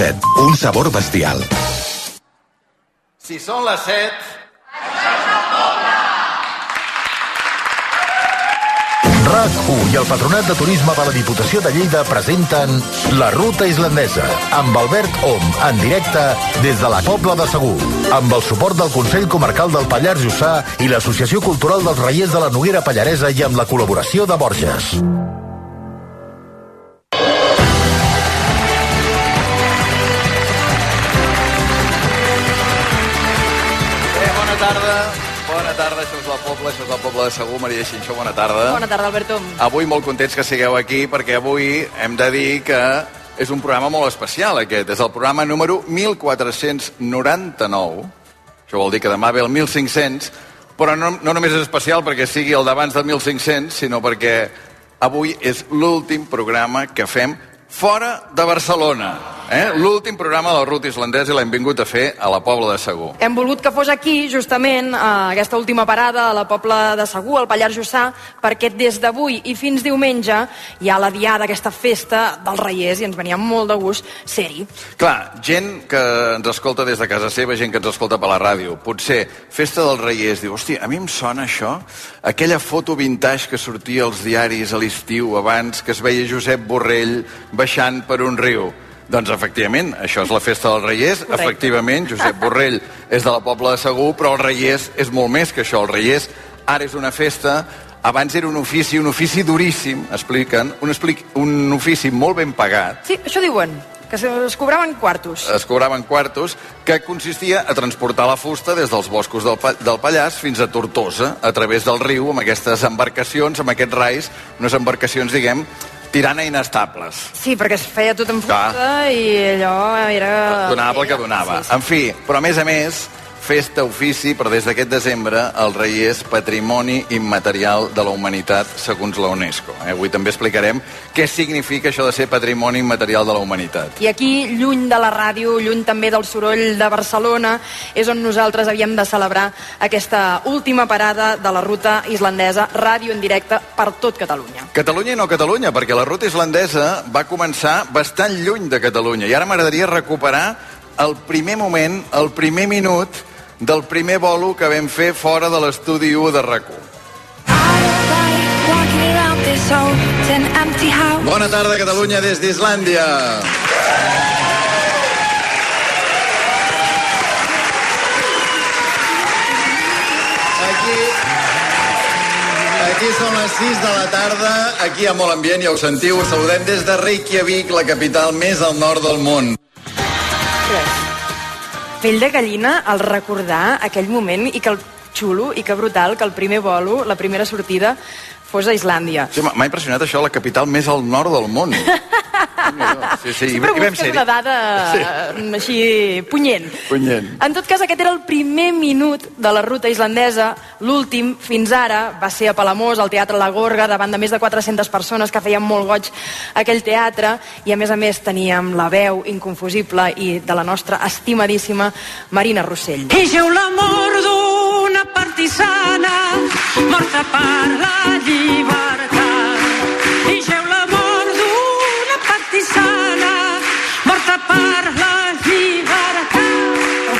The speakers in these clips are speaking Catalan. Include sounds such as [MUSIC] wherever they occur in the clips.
Un sabor bestial. Si són les 7... RAC1 i el Patronat de Turisme de la Diputació de Lleida presenten La Ruta Islandesa, amb Albert Om, en directe des de la Pobla de Segur, amb el suport del Consell Comarcal del Pallars Jussà i l'Associació Cultural dels Reiers de la Noguera Pallaresa i amb la col·laboració de Borges. Tarda. Bona tarda, això és la Pobla, això és la Pobla de Segur. Maria Xinxó, bona tarda. Bona tarda, Alberto. Avui molt contents que sigueu aquí, perquè avui hem de dir que és un programa molt especial, aquest. És el programa número 1499. Això vol dir que demà ve el 1500, però no, no només és especial perquè sigui el d'abans del 1500, sinó perquè avui és l'últim programa que fem fora de Barcelona. Eh? L'últim programa de la ruta islandesa i l'hem vingut a fer a la Pobla de Segur. Hem volgut que fos aquí, justament, a aquesta última parada a la Pobla de Segur, al Pallars Jussà, perquè des d'avui i fins diumenge hi ha la diada, aquesta festa dels Reiers, i ens venia molt de gust ser-hi. Clar, gent que ens escolta des de casa seva, gent que ens escolta per la ràdio, potser Festa dels Reiers, diu, hòstia, a mi em sona això, aquella foto vintage que sortia als diaris a l'estiu abans, que es veia Josep Borrell baixant per un riu. Doncs, efectivament, això és la Festa dels Reiers. Correcte. Efectivament, Josep Borrell [LAUGHS] és de la Pobla de Segur, però el Reiers és molt més que això. El Reiers ara és una festa, abans era un ofici, un ofici duríssim, expliquen, un, explic, un ofici molt ben pagat, Sí, això diuen, que es cobraven quartos. es cobraven quartos, que consistia a transportar la fusta des dels boscos del, del Pallars fins a Tortosa, a través del riu, amb aquestes embarcacions, amb aquests rais, unes embarcacions, diguem, tirant a inestables. Sí, perquè es feia tot en fusta Clar. i allò era... Donava el que donava. Sí, sí. En fi, però a més a més, festa, ofici, però des d'aquest desembre el rei és patrimoni immaterial de la humanitat segons la UNESCO. Eh? Avui també explicarem què significa això de ser patrimoni immaterial de la humanitat. I aquí, lluny de la ràdio, lluny també del soroll de Barcelona, és on nosaltres havíem de celebrar aquesta última parada de la ruta islandesa, ràdio en directe per tot Catalunya. Catalunya i no Catalunya, perquè la ruta islandesa va començar bastant lluny de Catalunya i ara m'agradaria recuperar el primer moment, el primer minut del primer bolo que vam fer fora de l'estudi 1 de rac. Bona tarda, Catalunya, des d'Islàndia. Aquí, aquí són les 6 de la tarda, aquí hi ha molt ambient, ja ho sentiu, us saludem des de Reykjavik, la capital més al nord del món. Pell de gallina al recordar aquell moment i que el xulo i que brutal que el primer bolo, la primera sortida, fos a Islàndia. Sí, m'ha impressionat això, la capital més al nord del món. [LAUGHS] Sí, sí, i, Sempre i busques ser una dada sí. així punyent. Punyent. En tot cas, aquest era el primer minut de la ruta islandesa. L'últim, fins ara, va ser a Palamós, al Teatre La Gorga, davant de més de 400 persones que feien molt goig aquell teatre, i a més a més teníem la veu inconfusible i de la nostra estimadíssima Marina Rossell. Ella l'amor d'una partisana morta per la llibertat. Ella l'amor d'una partisana morta per la llibertat.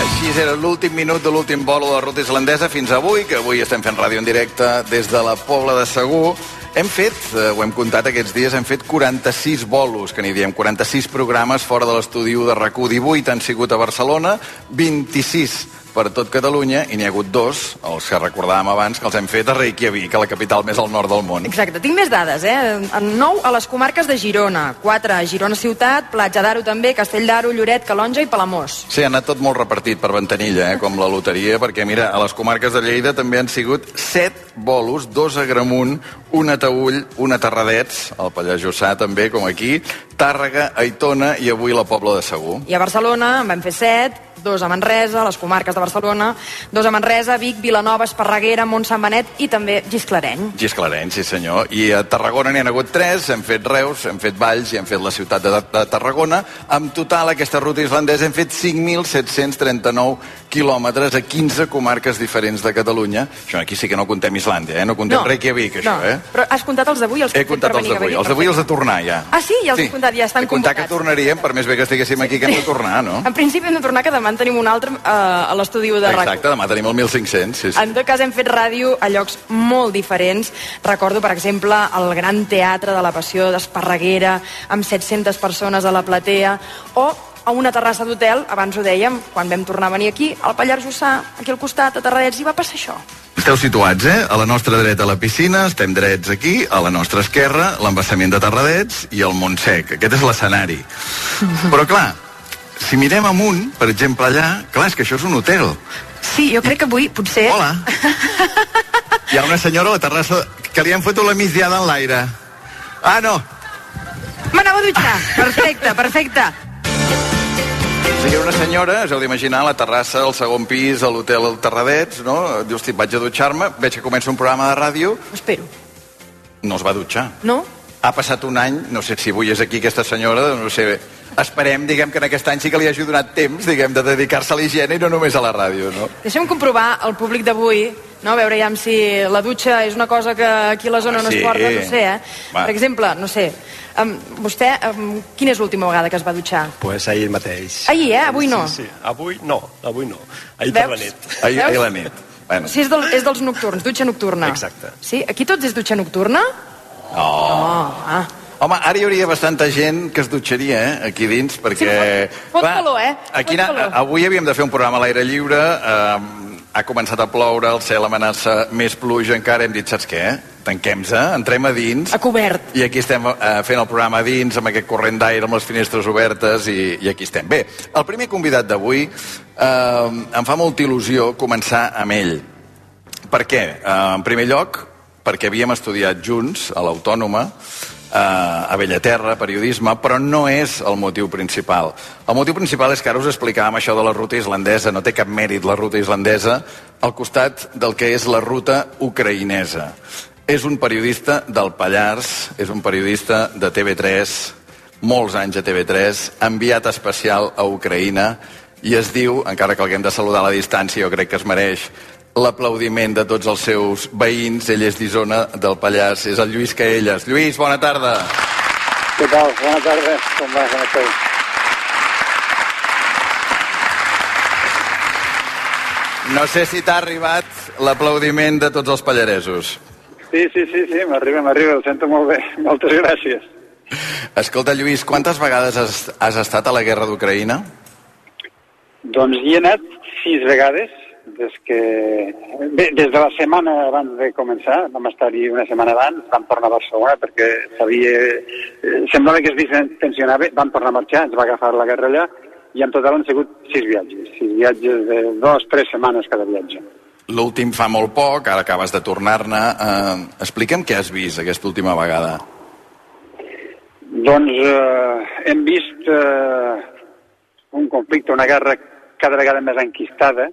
Així era l'últim minut de l'últim vol de la ruta islandesa fins avui, que avui estem fent ràdio en directe des de la Pobla de Segur. Hem fet, eh, ho hem comptat aquests dies, hem fet 46 bolos, que n'hi diem, 46 programes fora de l'estudi 1 de RAC1, 18 han sigut a Barcelona, 26 per tot Catalunya, i n'hi ha hagut dos, els que recordàvem abans, que els hem fet a Reykjavik, a la capital més al nord del món. Exacte, tinc més dades, eh? En nou a les comarques de Girona, quatre a Girona Ciutat, Platja d'Aro també, Castell d'Aro, Lloret, Calonja i Palamós. Sí, ha anat tot molt repartit per Ventanilla, eh, com la loteria, perquè, mira, a les comarques de Lleida també han sigut set bolos, dos a Gramunt, un a Taüll, un a Terradets, al Pallars Jussà també, com aquí, Tàrrega, Aitona i avui la Pobla de Segur. I a Barcelona en vam fer set, dos a Manresa, les comarques de Barcelona, dos a Manresa, Vic, Vilanova, Esparreguera, Montsant Benet i també Gisclareny. Gisclareny, sí senyor. I a Tarragona n'hi han hagut tres, hem fet Reus, hem fet Valls i hem fet la ciutat de, de Tarragona. En total, aquesta ruta islandesa hem fet 5.739 quilòmetres a 15 comarques diferents de Catalunya. Això aquí sí que no contem Islàndia, eh? No comptem No. Reykjavik, això, no. eh? Però has comptat els d'avui? Els que He comptat els d'avui. Els d'avui els de tornar, ja. Ah, sí? Ja els he comptat, ja estan He comptat que convocats. tornaríem, per més bé que estiguéssim aquí, que hem de tornar, no? En principi hem de tornar, que demà en tenim un altre eh, a l'estudi de RAC1. Exacte, demà tenim el 1500, sí, sí. En tot cas, hem fet ràdio a llocs molt diferents. Recordo, per exemple, el Gran Teatre de la Passió d'Esparreguera, amb 700 persones a la platea, o a una terrassa d'hotel, abans ho dèiem, quan vam tornar a venir aquí, al Pallars Jussà, aquí al costat, a Terradets, i va passar això. Esteu situats, eh? A la nostra dreta la piscina, estem drets aquí, a la nostra esquerra l'embassament de Terradets i el Montsec. Aquest és l'escenari. Però clar, si mirem amunt, per exemple allà, clar, és que això és un hotel. Sí, jo crec que avui, potser... Hola. Hi ha una senyora a la terrassa que li han fotut la migdiada en l'aire. Ah, no. M'anava a dutxar. Perfecte, perfecte. O sigui, una senyora, us heu d'imaginar, a la terrassa, al segon pis, a l'hotel El Terradets, no? Diu, hosti, vaig a dutxar-me, veig que comença un programa de ràdio, Ho espero. no es va dutxar. No? Ha passat un any, no sé si avui és aquí aquesta senyora, no sé, esperem, diguem, que en aquest any sí que li hagi donat temps, diguem, de dedicar-se a l'higiene i no només a la ràdio, no? Deixem comprovar el públic d'avui, no? a veure ja si la dutxa és una cosa que aquí a la zona Ah, no sí. es porta, no sé, eh? Va. Per exemple, no sé, um, vostè, um, quina és l'última vegada que es va dutxar? Pues ahir mateix. Ahir, eh? Avui no. Sí, sí. Avui no, avui no. Ahir per la nit. Ahir, ahir a la nit. Bueno, Sí, és, del, és dels nocturns, dutxa nocturna. Exacte. Sí? Aquí tots és dutxa nocturna? Oh. Oh, ah. Home, ara hi hauria bastanta gent que es dutxaria, eh, aquí dins, perquè... Sí, fot- fot calor, eh? Aquí Fot na, calor. avui havíem de fer un programa a l'aire lliure, eh, ha començat a ploure, el cel amenaça més pluja encara, hem dit, saps què? Tanquem-se, entrem a dins... A cobert. I aquí estem eh, fent el programa a dins, amb aquest corrent d'aire, amb les finestres obertes, i, i aquí estem. Bé, el primer convidat d'avui eh, em fa molta il·lusió començar amb ell. Per què? Eh, en primer lloc, perquè havíem estudiat junts a l'Autònoma, eh, a Bellaterra, periodisme, però no és el motiu principal. El motiu principal és que ara us explicàvem això de la ruta islandesa, no té cap mèrit la ruta islandesa, al costat del que és la ruta ucraïnesa. És un periodista del Pallars, és un periodista de TV3, molts anys a TV3, enviat especial a Ucraïna, i es diu, encara que haguem de saludar a la distància, jo crec que es mereix l'aplaudiment de tots els seus veïns. Ell és d'Isona, del Pallars, és el Lluís Caelles. Lluís, bona tarda. Què tal? Bona tarda. Com va? Com esteu? No sé si t'ha arribat l'aplaudiment de tots els pallaresos. Sí, sí, sí, sí, m'arriba, m'arriba, ho sento molt bé. [LAUGHS] Moltes gràcies. Escolta, Lluís, quantes vegades has, has estat a la guerra d'Ucraïna? Doncs hi he anat sis vegades, des que... Bé, des de la setmana abans de començar, vam estar-hi una setmana abans, vam tornar a Barcelona perquè sabia... eh, Semblava que es distensionava, vam tornar a marxar, ens va agafar la guerra allà, i en total han sigut sis viatges, sis viatges de dos, tres setmanes cada viatge. L'últim fa molt poc, ara acabes de tornar-ne. Eh, explica'm què has vist aquesta última vegada. Doncs eh, hem vist eh, un conflicte, una guerra cada vegada més enquistada,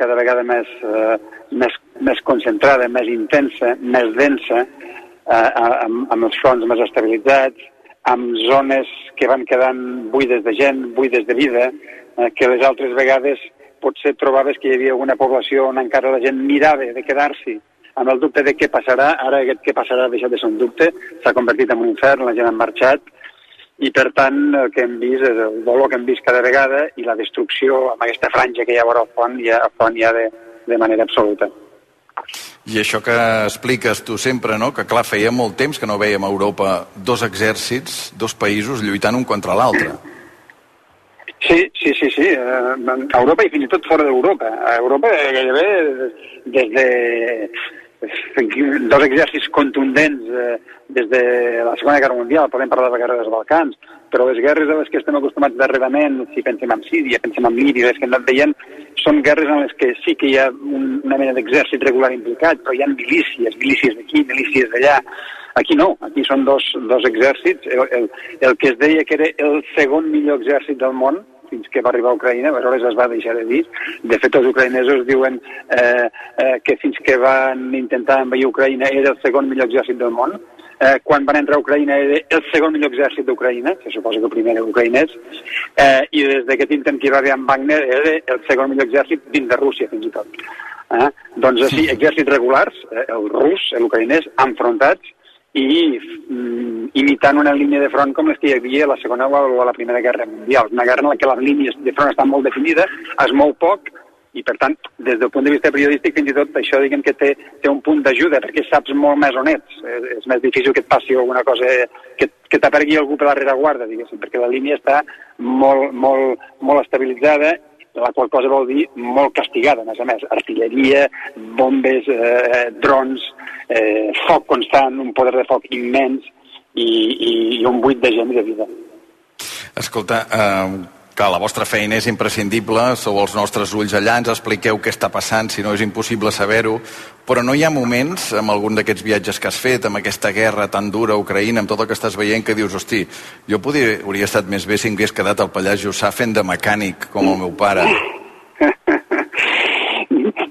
cada vegada més, eh, més, més concentrada, més intensa, més densa, eh, amb, amb els fronts més estabilitzats, amb zones que van quedant buides de gent, buides de vida, eh, que les altres vegades potser trobaves que hi havia una població on encara la gent mirava de quedar-s'hi amb el dubte de què passarà, ara aquest què passarà ha deixat de ser un dubte, s'ha convertit en un infern, la gent ha marxat, i per tant el que hem vist és el dolor que hem vist cada vegada i la destrucció amb aquesta franja que hi ha vora el pont, ja, el pont ja de, de manera absoluta. I això que expliques tu sempre, no? que clar, feia molt temps que no veiem a Europa dos exèrcits, dos països lluitant un contra l'altre. Sí, sí, sí, sí. eh, A Europa i fins i tot fora d'Europa. A Europa eh, gairebé des de dos exèrcits contundents eh, des de la Segona Guerra Mundial, podem parlar de la Guerra dels Balcans, però les guerres a les que estem acostumats darrerament, si pensem en Síria, pensem en Líbia, les que hem anat veient, són guerres en les que sí que hi ha un, una mena d'exèrcit regular implicat, però hi ha milícies, milícies d'aquí, milícies d'allà. Aquí no, aquí són dos, dos exèrcits. El, el, el que es deia que era el segon millor exèrcit del món, fins que va arribar a Ucraïna, aleshores es va deixar de dir. De fet, els ucraïnesos diuen eh, eh, que fins que van intentar envair Ucraïna era el segon millor exèrcit del món. eh, quan van entrar a Ucraïna era el segon millor exèrcit d'Ucraïna, se suposa que el primer era ucraïnès, eh, i des d'aquest intent que hi va haver amb Wagner era el segon millor exèrcit dins de Rússia, fins i tot. Eh? Doncs així, exèrcits regulars, eh, el rus, l'ucraïnès, enfrontats, i mm, imitant una línia de front com les que hi havia a la Segona o a la Primera Guerra Mundial. Una guerra en la que les línies de front estan molt definides, es mou poc, i per tant, des del punt de vista periodístic, fins i tot això diguem que té, té un punt d'ajuda, perquè saps molt més on ets. És, és més difícil que et passi alguna cosa, que, que t'aparegui algú per la rereguarda, diguéssim, perquè la línia està molt, molt, molt estabilitzada la qual cosa vol dir molt castigada, a més a més. Artilleria, bombes, eh, drons, eh, foc constant, un poder de foc immens i, i, i un buit de gent de vida. Escolta, eh, que la vostra feina és imprescindible, sou els nostres ulls allà, ens expliqueu què està passant, si no és impossible saber-ho, però no hi ha moments, amb algun d'aquests viatges que has fet, amb aquesta guerra tan dura a Ucraïna, amb tot el que estàs veient, que dius, hosti, jo podria, hauria estat més bé si hagués quedat al Pallars Jussà fent de mecànic, com el meu pare. [LAUGHS]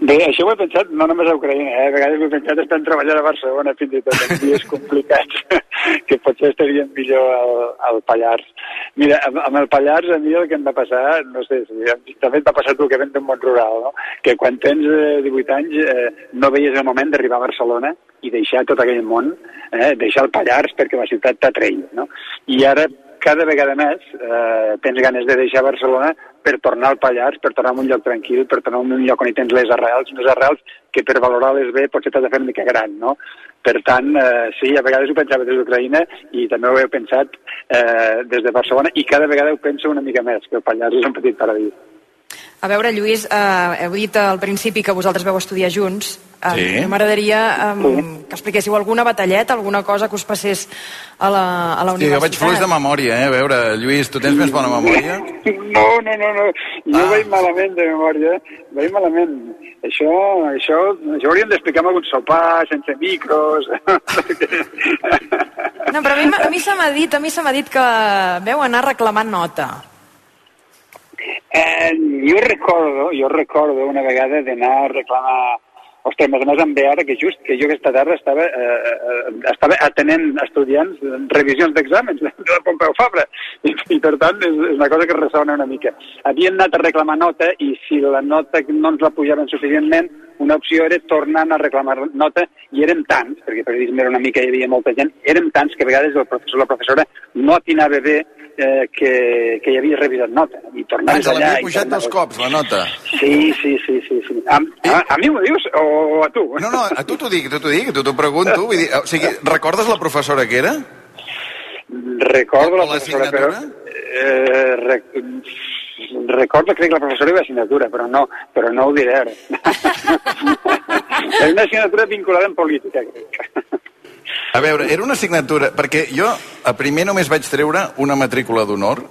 Bé, això ho he pensat no només a Ucraïna, eh? a vegades ho he pensat estant treballant a Barcelona fins i tot en dies complicats, [LAUGHS] que potser estarien millor al, al Pallars. Mira, amb, amb el Pallars a mi el que em va passar, no sé, si, també et va passar tu que vens d'un món rural, no? que quan tens eh, 18 anys eh, no veies el moment d'arribar a Barcelona i deixar tot aquell món, eh, deixar el Pallars perquè la ciutat t'atreia. No? I ara cada vegada més eh, tens ganes de deixar Barcelona per tornar al Pallars, per tornar a un lloc tranquil, per tornar a un lloc on hi tens les arrels, unes arrels que per valorar-les bé potser t'has de fer una mica gran, no? Per tant, eh, sí, a vegades ho pensava des d'Ucraïna i també ho he pensat eh, des de Barcelona i cada vegada ho penso una mica més, que el Pallars és un petit paradís. A veure, Lluís, eh, heu dit al principi que vosaltres veu estudiar junts. Eh, Sí. M'agradaria eh, que expliquéssiu alguna batalleta, alguna cosa que us passés a la, a la Sí, jo universitat. vaig fluix de memòria, eh? A veure, Lluís, tu tens més bona memòria? No, no, no, no. Jo Ah. vaig malament de memòria, vaig malament. Això, això, això hauríem d'explicar amb algun sopar, sense micros. [LAUGHS] No, però a mi, a mi se m'ha dit, a mi se m'ha dit que veu anar reclamant nota. Eh, jo recordo, jo recordo una vegada d'anar a reclamar Ostres, a més a més em ve ara que just que jo aquesta tarda estava, eh, eh, estava atenent estudiants revisions d'exàmens [LAUGHS] de la Pompeu Fabra i, i per tant és, és una cosa que ressona una mica. Havien anat a reclamar nota i si la nota no ens la pujaven suficientment una opció era tornar a reclamar nota i érem tants, perquè per dir era una mica hi havia molta gent, érem tants que a vegades el professor o la professora no atinava bé eh, que, que hi havia revisat nota i Ah, tornaves ens allà i pujat tornaves- dos cops, la nota. Sí, sí, sí, sí. sí. A, a, a mi m'ho dius o a tu? No, no, a tu t'ho dic, a tu t'ho dic, a tu t'ho pregunto. Vull dir, o sigui, recordes la professora que era? Recordo la la professora, però... assignatura? Eh, rec, recordo, crec, la professora i l'assignatura, però no, però no ho diré ara. [LAUGHS] És una assignatura vinculada en política, crec. A veure, era una assignatura... Perquè jo a primer només vaig treure una matrícula d'honor,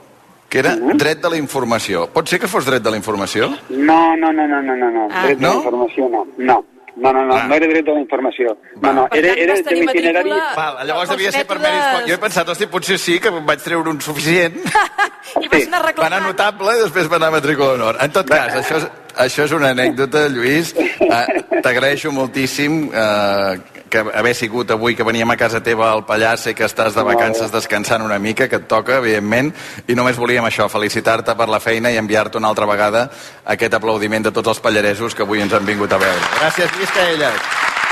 que era dret de la informació. Pot ser que fos dret de la informació? No, no, no, no, no, no, no. Ah. dret de No? la informació no. No, no, no, no, Ah. no era dret de la informació. Va. No, no, era, era vas de l'itinerari... Val, llavors devia ser per mèrits... Jo he pensat, hosti, potser sí que vaig treure un suficient. [LAUGHS] I vas anar Va anar reclamant. notable i després va anar a matrícula d'honor. En tot cas, això és, això és una anècdota, Lluís. Eh, [LAUGHS] T'agraeixo moltíssim eh, que haver sigut avui que veníem a casa teva al Pallars, sé que estàs de vacances descansant una mica, que et toca, evidentment, i només volíem això, felicitar-te per la feina i enviar-te una altra vegada aquest aplaudiment de tots els pallaresos que avui ens han vingut a veure. Gràcies, Lluís Caelles.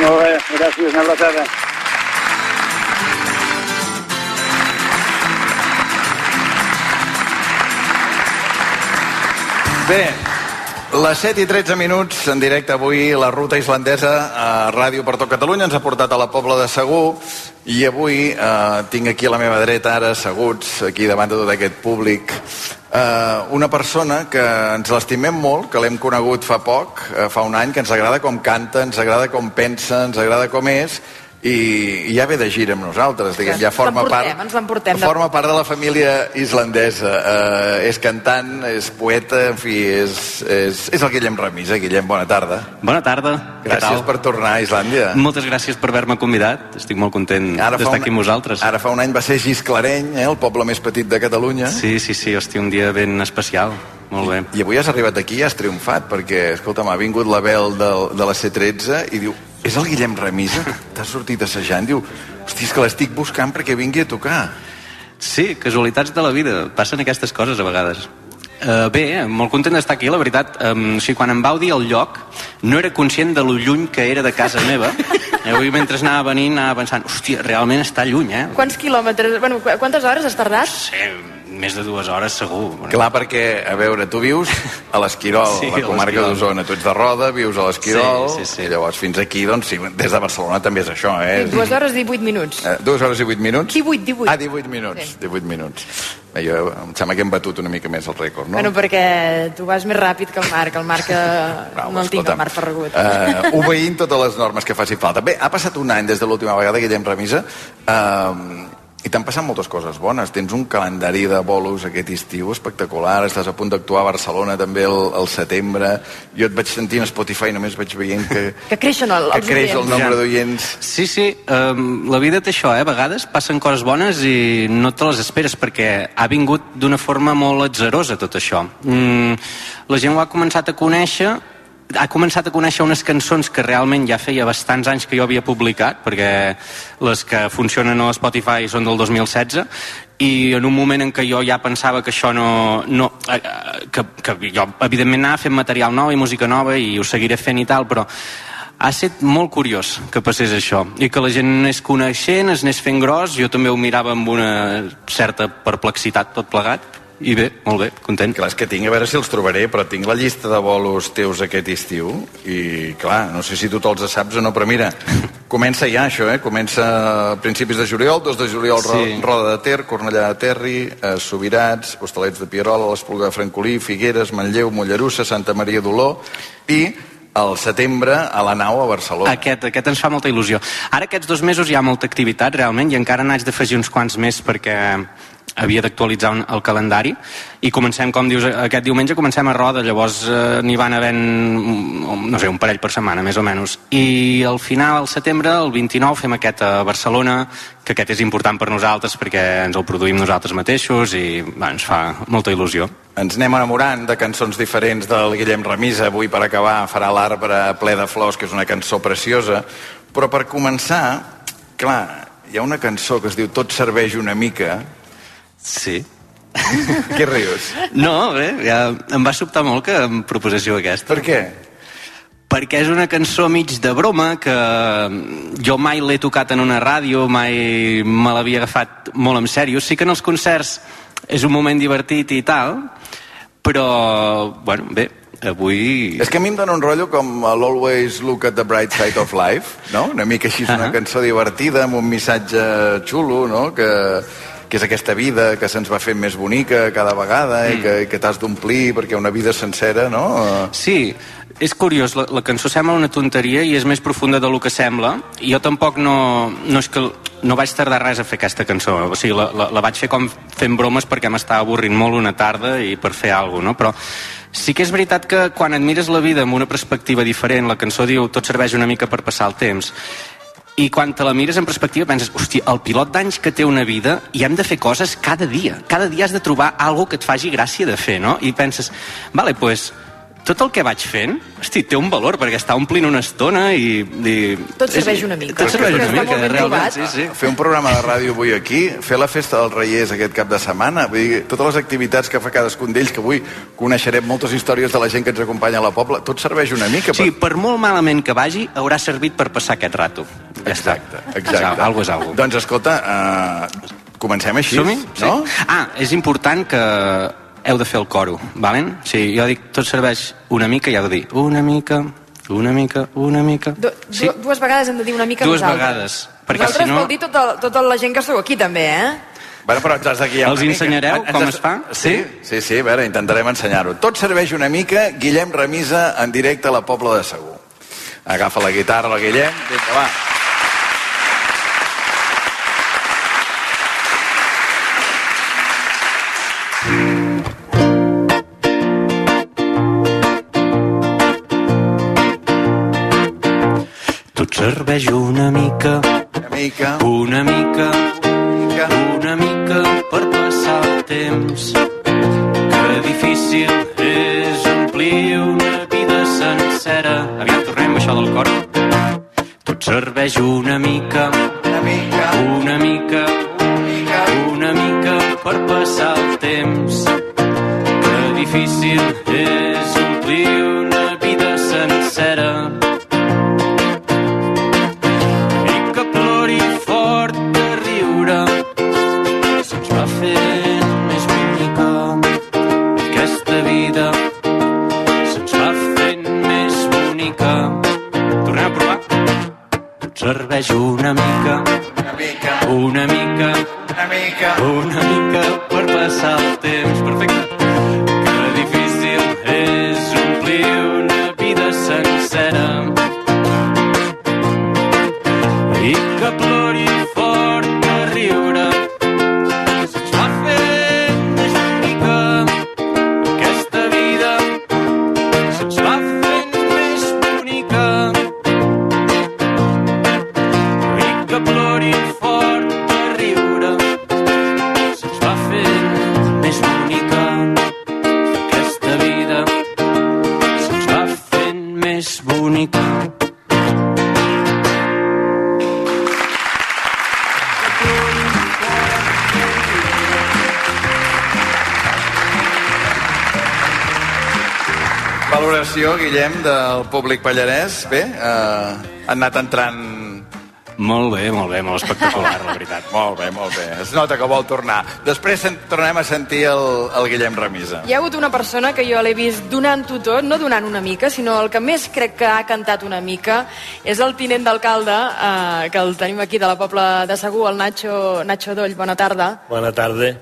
Molt bé, gràcies, una abraçada. Bé, les 7 i 13 minuts en directe avui la ruta islandesa a Ràdio per tot Catalunya. Ens ha portat a la Pobla de Segur. I avui eh, tinc aquí a la meva dreta ara asseguts aquí davant de tot aquest públic eh, una persona que ens l'estimem molt, que l'hem conegut fa poc, eh, fa un any, que ens agrada com canta, ens agrada com pensa, ens agrada com és i, i ja ve de gira amb nosaltres, diguem, ja forma part, ens l'emportem de- forma part de la família islandesa. Eh, és cantant, és poeta, en fi, és, és, és el Guillem Remisa. Guillem, bona tarda. Bona tarda. Gràcies tal? per tornar a Islàndia. Moltes gràcies per haver-me convidat. Estic molt content d'estar aquí amb vosaltres. Ara fa un any va ser Gisclareny, eh, el poble més petit de Catalunya. Sí, sí, sí, hosti, un dia ben especial. Molt bé. I avui has arribat aquí i has triomfat, perquè, escolta, m'ha vingut la Bel del, de la C13 i diu és el Guillem Remisa? T'ha sortit assajant? Diu, hosti, és que l'estic buscant perquè vingui a tocar. Sí, casualitats de la vida. Passen aquestes coses a vegades. Uh, bé, molt content d'estar aquí, la veritat. Um, o sigui, quan em vau dir el lloc, no era conscient de lo lluny que era de casa meva. I avui, mentre anava venint, anava pensant, hòstia, realment està lluny, eh? Quants quilòmetres... Bueno, qu- quantes hores has tardat? Sí, més de dues hores segur. Bueno, Clar, perquè, a veure, tu vius a l'Esquirol, [LAUGHS] Sí, la a comarca d'Osona. Tu ets de Roda, vius a l'Esquirol, Sí, sí, sí. i llavors fins aquí, doncs, sí, des de Barcelona també és això, eh? Sí, dues hores i 18 minuts. Eh, dues hores i vuit minuts? 18, 18. Ah, 18 minuts, Sí. 18 minuts. Bé, jo, em sembla que hem batut una mica més el rècord, no? Bueno, perquè tu vas més ràpid que el Marc. El Marc, eh, Bravo, no el tinc, el Marc Ferragut. Uh, obeint totes les normes que faci falta. Bé, ha passat un any des de l'última vegada, Guillem Remisa, uh, i t'han passat moltes coses bones. Tens un calendari de bolos aquest estiu espectacular, estàs a punt d'actuar a Barcelona també el, el setembre. Jo et vaig sentint a Spotify, només vaig veient que, [LAUGHS] Que creixen el, que creix el nombre d'oients. Sí, sí, um, la vida té això, eh? A vegades passen coses bones i no te les esperes perquè ha vingut d'una forma molt atzerosa tot això. Mm, la gent ho ha començat a conèixer ha començat a conèixer unes cançons que realment ja feia bastants anys que jo havia publicat, perquè les que funcionen a Spotify són del 2016, i en un moment en què jo ja pensava que això no... no eh, eh, que, que jo, evidentment, anava fent material nou i música nova i ho seguiré fent i tal, però ha estat molt curiós que passés això i que la gent anés coneixent, es anés fent gros. Jo també ho mirava amb una certa perplexitat tot plegat i bé, molt bé, content Clar, és que tinc, a veure si els trobaré, però tinc la llista de bolos teus aquest estiu i, clar, no sé si tu te'ls saps o no, però mira, [LAUGHS] comença ja això, eh? Comença a principis de juliol, 2 de juliol, Sí. Roda de Ter, Cornellà de Terri, eh, Subirats, Hostalets de Pierola, l'Espluga de Francolí, Figueres, Manlleu, Mollerussa, Santa Maria d'Oló i al setembre a la nau a Barcelona. Aquest, aquest ens fa molta il·lusió. Ara aquests dos mesos hi ha molta activitat, realment, i encara n'haig d'afegir uns quants més perquè havia d'actualitzar el calendari i comencem, com dius, aquest diumenge comencem a Roda, llavors eh, n'hi van havent mm, no sé, un parell per setmana, més o menys. I al final, al setembre, el 29, fem aquest a Barcelona, que aquest és important per nosaltres perquè ens el produïm nosaltres mateixos i va, ens fa molta il·lusió. Ens anem enamorant de cançons diferents del Guillem Remisa. Avui, per acabar, farà l'arbre ple de flors, que és una cançó preciosa. Però per començar, clar, hi ha una cançó que es diu Tot serveix una mica. Sí. Què rius? No, bé, ja em va sobtar molt que em proposéssiu aquesta. Per què? perquè és una cançó mig de broma que jo mai l'he tocat en una ràdio, mai me l'havia agafat molt en sèrio. Sí que en els concerts és un moment divertit i tal, però, bueno, bé, avui... És que a mi em dona un rotllo com l'Always Look at the Bright Side of Life, no? Una mica així, és una Ahà. cançó divertida, amb un missatge xulo, no? Que, que és aquesta vida que se'ns va fent més bonica cada vegada mm. i que, i que t'has d'omplir perquè una vida sencera, no? Sí, és curiós, la, la cançó sembla una tonteria i és més profunda del que sembla. I jo tampoc no, no és que no vaig tardar res a fer aquesta cançó. O sigui, la, la, la vaig fer com fent bromes perquè m'estava avorrint molt una tarda i per fer alguna cosa, no? Però sí que és veritat que quan admires la vida amb una perspectiva diferent, la cançó diu tot serveix una mica per passar el temps, i quan te la mires en perspectiva penses, hòstia, el pilot d'anys que té una vida i hem de fer coses cada dia. Cada dia has de trobar alguna que et faci gràcia de fer, no? I penses, vale, pues, tot el que vaig fent, hosti, té un valor, perquè està omplint una estona i... i Tot serveix una mica. Tot serveix una mica, realment, sí, sí. Fer un programa de ràdio avui aquí, fer la festa dels Reiers aquest cap de setmana, vull dir, totes les activitats que fa cadascun d'ells, que avui coneixerem moltes històries de la gent que ens acompanya a la pobla, tot serveix una mica. O sigui, per molt malament que vagi, haurà servit per passar aquest rato. Ja està. Exacte, exacte. Algo és algo. Doncs escolta, uh, comencem així, no? Ah, és important que heu de fer el coro, valen? Sí, jo dic, tot serveix una mica i heu de dir una mica, una mica, una mica... Du, du, Sí, Dues vegades hem de dir una mica dues nosaltres. vegades. Perquè Nosaltres si no... vol dir tota, tota la gent que esteu aquí, també, eh? Bueno, però ens has de guiar Els mica. ensenyareu Ens com es fa? Sí, sí, sí, a veure, intentarem ensenyar-ho. Tot serveix una mica, Guillem Remisa en directe a la Pobla de Segur. Agafa la guitarra, la Guillem, vinga, va. Serveix una mica, Una mica, una mica, mica. una mica per passar el temps. Que difícil és omplir una vida sencera. Aviam, tornem a això del cor. serveix una mica, Una mica, públic pallarès. Bé, eh, han anat entrant... Molt bé, molt bé, molt espectacular, la veritat. [LAUGHS] Molt bé, molt bé. Es nota que vol tornar. Després tornem a sentir el, el Guillem Remisa. Hi ha hagut una persona que jo l'he vist donant-ho tot, no donant una mica, sinó el que més crec que ha cantat una mica és el tinent d'alcalde, eh, que el tenim aquí de la Pobla de Segur, el Nacho, Nacho Doll. Bona tarda. Bona tarda.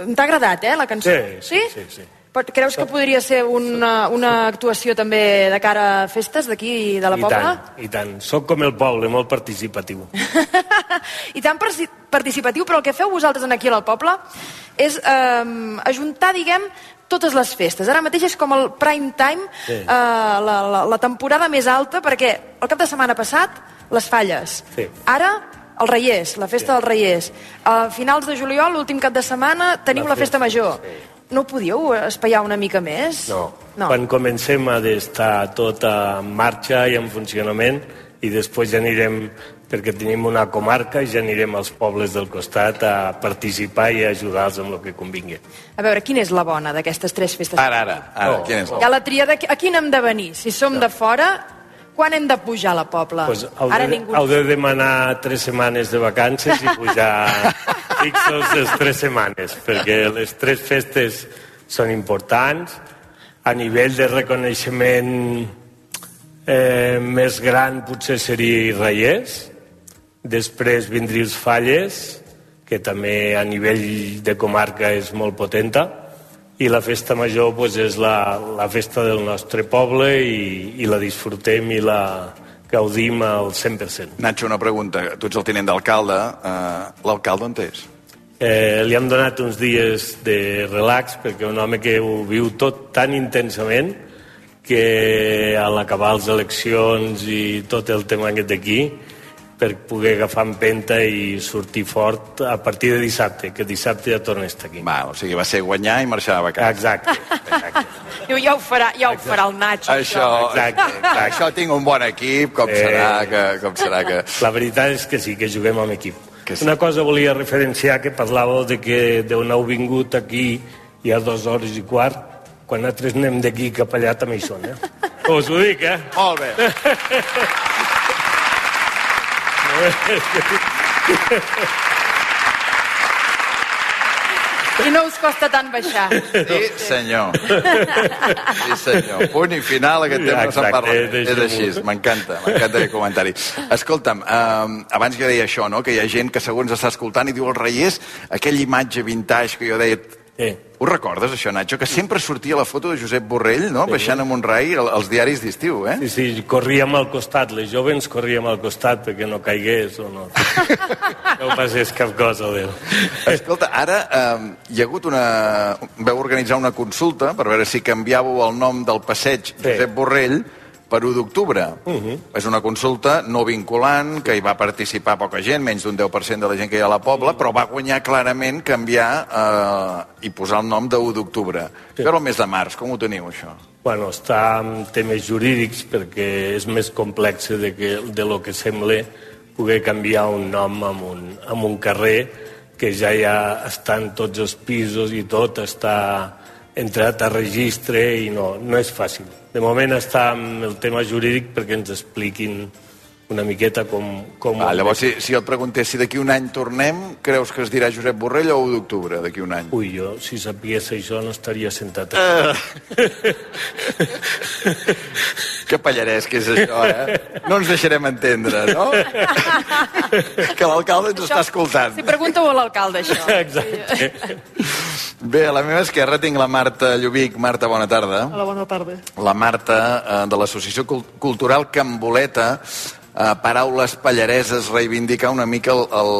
T'ha agradat, eh, la cançó? Sí, sí, sí, sí. Però creus que podria ser una, una actuació també de cara a festes d'aquí de la I Pobla? tant, i tant. Soc com el poble, molt participatiu. [LAUGHS] I tan parci- participatiu, però el que feu vosaltres aquí al poble és eh, ajuntar, diguem, totes les festes. Ara mateix és com el prime time, Sí. eh, la, la, la temporada més alta, perquè el cap de setmana passat, les falles. Sí. Ara, el Reiers, la festa dels Reiers. A finals de juliol, l'últim cap de setmana, tenim la, La festa festa, major. No ho podíeu espaiar una mica més? No. no. Quan comencem ha d'estar tot en marxa i en funcionament i després ja anirem, perquè tenim una comarca, i ja anirem als pobles del costat a participar i a ajudar-los amb el que convingui. A veure, quina és la bona d'aquestes tres festes? Ara, ara, ara, Oh, quin és Hi ha la tria de a quin hem de venir. Si som de fora, quan hem de pujar a la Pobla? Pues heu, Ara de, ningú... heu de demanar tres setmanes de vacances i pujar [LAUGHS] fixos les tres setmanes, perquè les tres festes són importants. A nivell de reconeixement eh, més gran potser seria Reiers, després vindria els Falles, que també a nivell de comarca és molt potenta, i la festa major pues, és la, la festa del nostre poble i, i la disfrutem i la gaudim al 100%. Nacho, una pregunta. Tu ets el tinent d'alcalde. Uh, L'alcalde on és? Eh, li hem donat uns dies de relax perquè un home que ho viu tot tan intensament que a l'acabar les eleccions i tot el tema aquest d'aquí per poder agafar empenta i sortir fort a partir de dissabte, que dissabte ja torna a estar aquí. Va, o sigui, va ser guanyar i marxar a vacances. Exacte, exacte. [LAUGHS] Diu, ja ho farà, ja ho farà el Nacho. Això, Exacte, exacte. això tinc un bon equip, com Eh. serà que... Com serà que... La veritat és que sí, que juguem amb equip. Que sí. Una cosa volia referenciar que parlàveu de que d'on heu vingut aquí hi ha dues hores i quart, quan nosaltres anem d'aquí cap allà també hi són, eh? [LAUGHS] Us ho dic, eh? Molt bé. [LAUGHS] I no us costa tant baixar. Sí, senyor. Sí, senyor. Punt i final, aquest tema no se'n Exacte, parla. És deixem-ho. així, m'encanta, m'encanta aquest comentari. Escolta'm, eh, abans jo deia això, no?, que hi ha gent que segons està escoltant i diu el Reiers, aquella imatge vintage que jo deia... Sí. Ho recordes, això, Nacho? Que sempre sortia la foto de Josep Borrell, no?, baixant amb un rai al- als diaris d'estiu, eh? Sí, sí, corríem al costat, les jovens corríem al costat perquè no caigués o no, [LAUGHS] no passés cap cosa d'ell. Escolta, ara eh, hi ha hagut una... Veu organitzar una consulta per veure si canviàveu el nom del passeig Josep Borrell per 1 d'octubre. Uh -huh. És una consulta no vinculant, que hi va participar poca gent, menys d'un 10% de la gent que hi ha a la Pobla, però va guanyar clarament canviar eh, i posar el nom de 1 d'octubre. Sí. Però el mes de març, com ho teniu, això? Bueno, està en temes jurídics perquè és més complex de, que, de lo que sembla poder canviar un nom amb un, amb un carrer que ja ja estan tots els pisos i tot està entrat a registre i no, no és fàcil. De moment està amb el tema jurídic perquè ens expliquin una miqueta com... com Ah, llavors, si, si et preguntés si d'aquí un any tornem, creus que es dirà Josep Borrell o 1 d'octubre d'aquí un any? Ui, jo, si sapigués això, no estaria sentat aquí. [LAUGHS] Que pallarès que és això, eh? No ens deixarem entendre, no? que l'alcalde ens està escoltant. Si pregunta-ho a l'alcalde, això. [LAUGHS] Exacte. Bé, a la meva esquerra tinc la Marta Llubic. Marta, bona tarda. Hola, bona tarda. La Marta, eh, de l'Associació Cul- Cultural Camboleta, eh, paraules pallareses, reivindicar una mica el, el,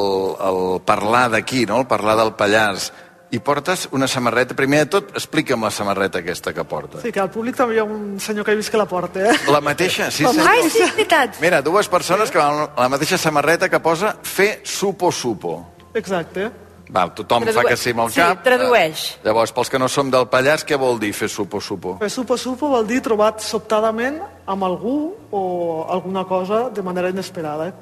el parlar d'aquí, no? el parlar del Pallars. I portes una samarreta. Primer de tot, explica'm la samarreta aquesta que portes. Sí, que al públic també hi ha un senyor que he vist que la porta, eh? La mateixa, sí, senyor. Ai, sí, és veritat. Mira, dues persones que van la mateixa samarreta que posa fer supo supo. Exacte. Va, tothom Tradu- fa que sí amb el sí, cap. tradueix. Eh, Llavors, pels que no som del Pallars, què vol dir fer supo supo? Fer supo supo vol dir trobat sobtadament amb algú o alguna cosa de manera inesperada. Eh?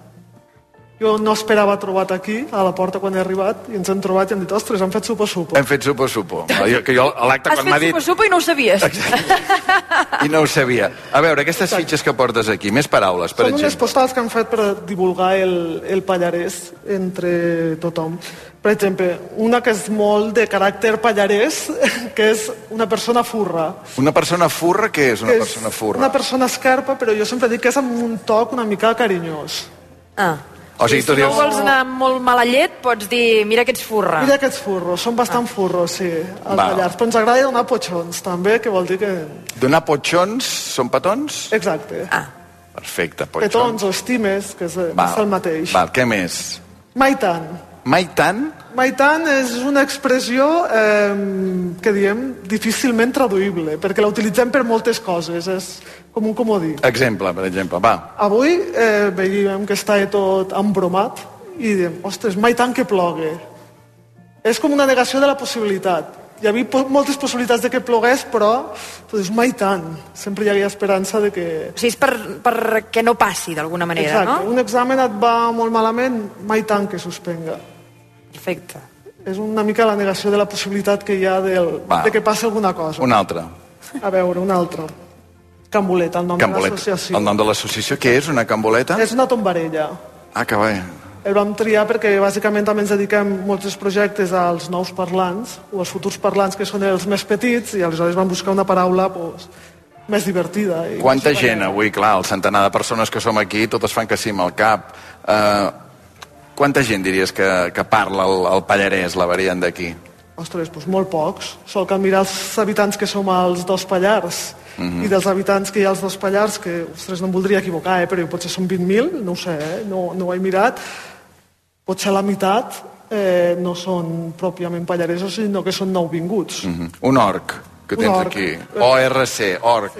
Jo no esperava trobat aquí, a la porta, quan he arribat, i ens hem trobat i hem dit, ostres, han fet supo supo. Hem fet supo supo. Jo, que jo a l'acte Has quan m'ha fet dit... supo-supo i no ho sabies. I no ho sabia. A veure, aquestes fitxes que portes aquí, més paraules, per Són unes exemple. postals que han fet per divulgar el, el pallarès entre tothom. Per exemple, una que és molt de caràcter pallarès, [LAUGHS] que és una persona furra. Una persona furra, què és una que és persona furra? Una persona escarpa, però jo sempre dic que és amb un toc una mica carinyós. Ah. O sigui, tu Si no dius... vols anar molt mala llet, pots dir, mira que ets furra. Mira aquests furros, són bastant furros, sí, els Ah. Ballars. Però ens agrada donar potxons, també, que vol dir que... Donar potxons són petons? Exacte. Ah. Perfecte, potxons. Petons o estimes, que és, és el mateix. Val, què més? Mai tant. Mai tant? Mai tant és una expressió eh, que diem difícilment traduïble, perquè la utilitzem per moltes coses, és com un comodí. Exemple, per exemple, va. Avui eh, veiem que està tot embromat i diem, ostres, mai tant que plogui. És com una negació de la possibilitat. Hi havia po moltes possibilitats de que plogués, però tu dius, mai tant. Sempre hi havia esperança de que... O sigui, és per, per que no passi, d'alguna manera, Exacte, no? un examen et va molt malament, mai tant que suspenga. Perfecte. És una mica la negació de la possibilitat que hi ha del, Va. de que passi alguna cosa. Un altre. A veure, un altre. Camboleta, el nom de Camboleta. l'associació. El nom de l'associació, què és? Una camboleta? És una tombarella. Ah, que bé. El vam triar perquè bàsicament també ens dediquem molts dels projectes als nous parlants o als futurs parlants que són els més petits i aleshores vam buscar una paraula pues, més divertida. I Quanta gent avui, clar, el centenar de persones que som aquí, totes fan que sí amb el cap. Uh, quanta gent diries que, que parla el, el pallarès, la variant d'aquí? Ostres, doncs molt pocs. Sol que mirar els habitants que som als dos Pallars Mhm. i dels habitants que hi ha als dos Pallars, que, ostres, no em voldria equivocar, eh, però potser són 20.000, no ho sé, eh, no, no ho he mirat. Potser la meitat eh, no són pròpiament pallaresos, sinó que són nouvinguts. Mm. Un orc, que tens orc. aquí. ORC, orc.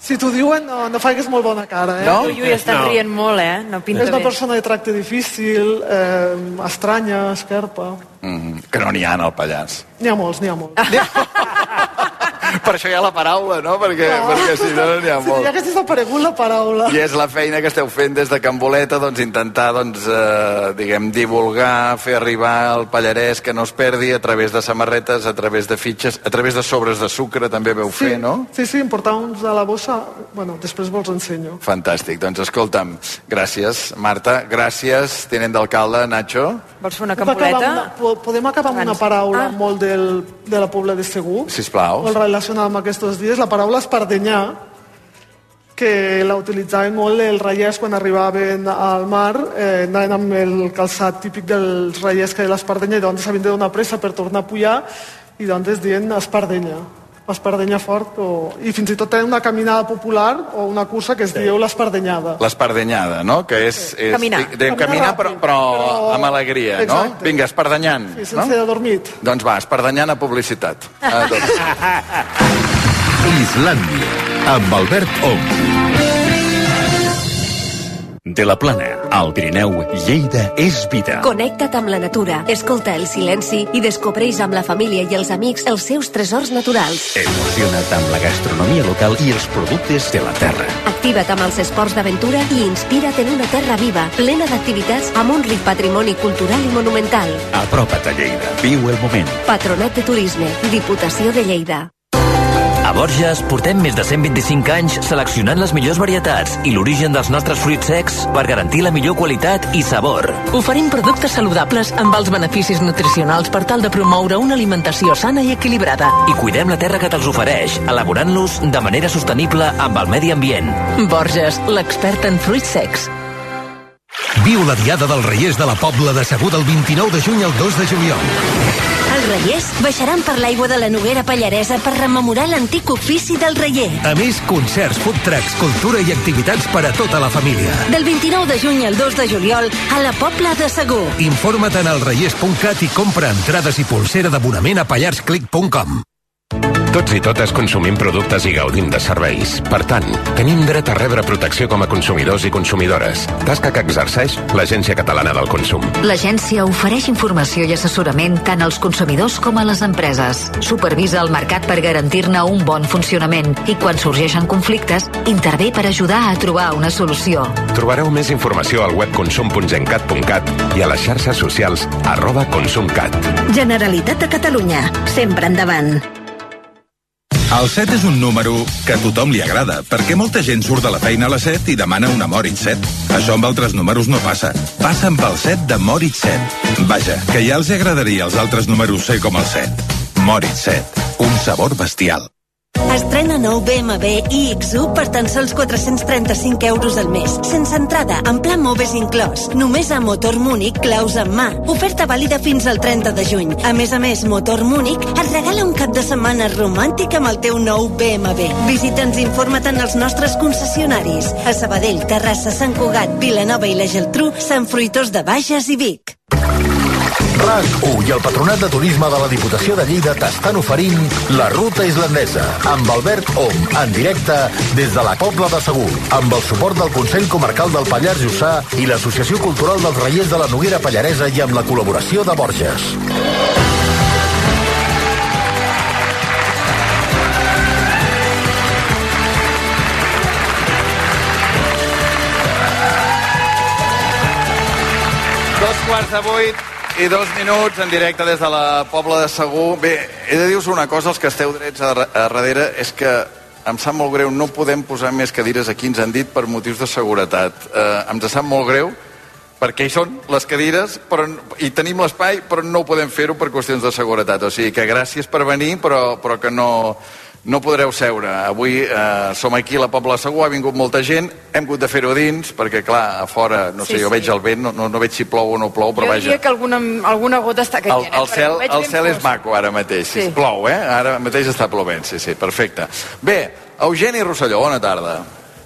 Si t'ho diuen, no, no faigues molt bona cara, eh? No? Ui, ui, estan No. rient molt, eh? No pinta És una bé. persona de tracte difícil, eh, estranya, esquerpa. Mm. Que no n'hi ha al Pallars. N'hi ha molts, n'hi ha molts. [LAUGHS] per això hi ha la paraula, no? Perquè, perquè si no, no n'hi ha Si molt. ja hagués desaparegut la paraula. I és la feina que esteu fent des de Can Boleta, doncs intentar, doncs, eh, diguem, divulgar, fer arribar el pallarès que no es perdi a través de samarretes, a través de fitxes, a través de sobres de sucre també veu Sí, fer, no? sí, sí, em portava uns a la bossa. Bueno, després vos ensenyo. Fantàstic. Doncs escolta'm, gràcies, Marta, gràcies, tinent d'alcalde, Nacho. Vols fer una acabar amb una, po- podem acabar amb una paraula Ah. molt del, de la Pobla de Segur? Sisplau. Molt relacionada amb aquests dies. La paraula espardenyar, que la utilitzaven molt els reiers quan arribaven al mar, eh, anaven amb el calçat típic dels reiers que era l'espardenya i doncs s'havien de donar pressa per tornar a pujar i doncs diuen espardenya espardenya fort o... i fins i tot tenen una caminada popular o una cursa que es sí. diu l'espardenyada L'espardenyada, no? Que és... és Caminar. Dèiem caminar, Caminar però, ràpid, però, però- amb alegria, no? Exacte. Vinga, espardenyant. sí, sense no? dormit Doncs va, espardenyant a publicitat. [LAUGHS] A. Islàndia, amb Albert Ong. De la Plana, Al Pirineu, Lleida és vida. Connecta't amb la natura, escolta el silenci i descobreix amb la família i els amics els seus tresors naturals. Emociona't amb la gastronomia local i els productes de la terra. Activa't amb els esports d'aventura i inspira't en una terra viva, plena d'activitats amb un ric patrimoni cultural i monumental. Apropa't a Lleida. Viu el moment. Patronat de Turisme, Diputació de Lleida. A Borges portem més de 125 anys seleccionant les millors varietats i l'origen dels nostres fruits secs per garantir la millor qualitat i sabor. Oferim productes saludables amb els beneficis nutricionals per tal de promoure una alimentació sana i equilibrada. I cuidem la terra que te'ls ofereix, elaborant-los de manera sostenible amb el medi ambient. Borges, l'expert en fruits secs. Viu la Diada dels Reiers de la Pobla de Segur del 29 de juny al 2 de juliol. Reiers baixaran per l'aigua de la Noguera Pallaresa per rememorar l'antic ofici del reier. A més, concerts, food trucks, cultura i activitats per a tota la família. Del 29 de juny al 2 de juliol a la Pobla de Segur. Informa't en elreiers.cat i compra entrades i pulsera d'abonament a pallarsclick.com. Tots i totes consumim productes i gaudim de serveis. Per tant, tenim dret a rebre protecció com a consumidors i consumidores. Tasca que exerceix l'Agència Catalana del Consum. L'agència ofereix informació i assessorament tant als consumidors com a les empreses. Supervisa el mercat per garantir-ne un bon funcionament i quan sorgeixen conflictes, intervé per ajudar a trobar una solució. Trobareu més informació al web consum.gencat.cat i a les xarxes socials arroba consumcat. Generalitat de Catalunya. Sempre endavant. El 7 és un número que a tothom li agrada, perquè molta gent surt de la feina a les 7 i demana una Moritz 7. Això amb altres números no passa. Passa amb el 7 de Moritz 7. Vaja, que ja els agradaria als altres números ser com el 7. Moritz 7. Un sabor bestial. Estrena nou BMW iX1 per tan sols 435 euros al mes. Sense entrada, en pla Moves inclòs. Només a Motor Múnich, claus en mà. Oferta vàlida fins al 30 de juny. A més a més, Motor Múnich et regala un cap de setmana romàntic amb el teu nou BMW. Visita'ns i informa't en els nostres concessionaris. A Sabadell, Terrassa, Sant Cugat, Vilanova i la Geltrú, Sant Fruitós de Bages i Vic. RAC1 i el Patronat de Turisme de la Diputació de Lleida t'estan oferint la Ruta Islandesa amb Albert Om, en directe des de la Pobla de Segur, amb el suport del Consell Comarcal del Pallars Jussà i l'Associació Cultural dels Reiers de la Noguera Pallaresa i amb la col·laboració de Borges. Quarts de vuit i dos minuts en directe des de la Pobla de Segur. Bé, he de dir-vos una cosa, els que esteu drets a, a darrere, és que em sap molt greu, no podem posar més cadires aquí, ens han dit, per motius de seguretat. Eh, ens sap molt greu, perquè hi són les cadires però, i tenim l'espai, però no podem fer-ho per qüestions de seguretat. O sigui que gràcies per venir, però, però que no, no podreu seure. Avui eh, som aquí a la Pobla de Segur, ha vingut molta gent, hem hagut de fer-ho dins, perquè clar, a fora, no sé, Sí, jo sí. veig el vent, no, no, no veig si plou o no plou, però jo vaja. diria que alguna, alguna gota està El, caient. eh, el cel, el cel és maco ara mateix, sí. Sí. plou, eh? Ara mateix està plovent, sí, sí, perfecte. Bé, Eugeni Rosselló, bona tarda.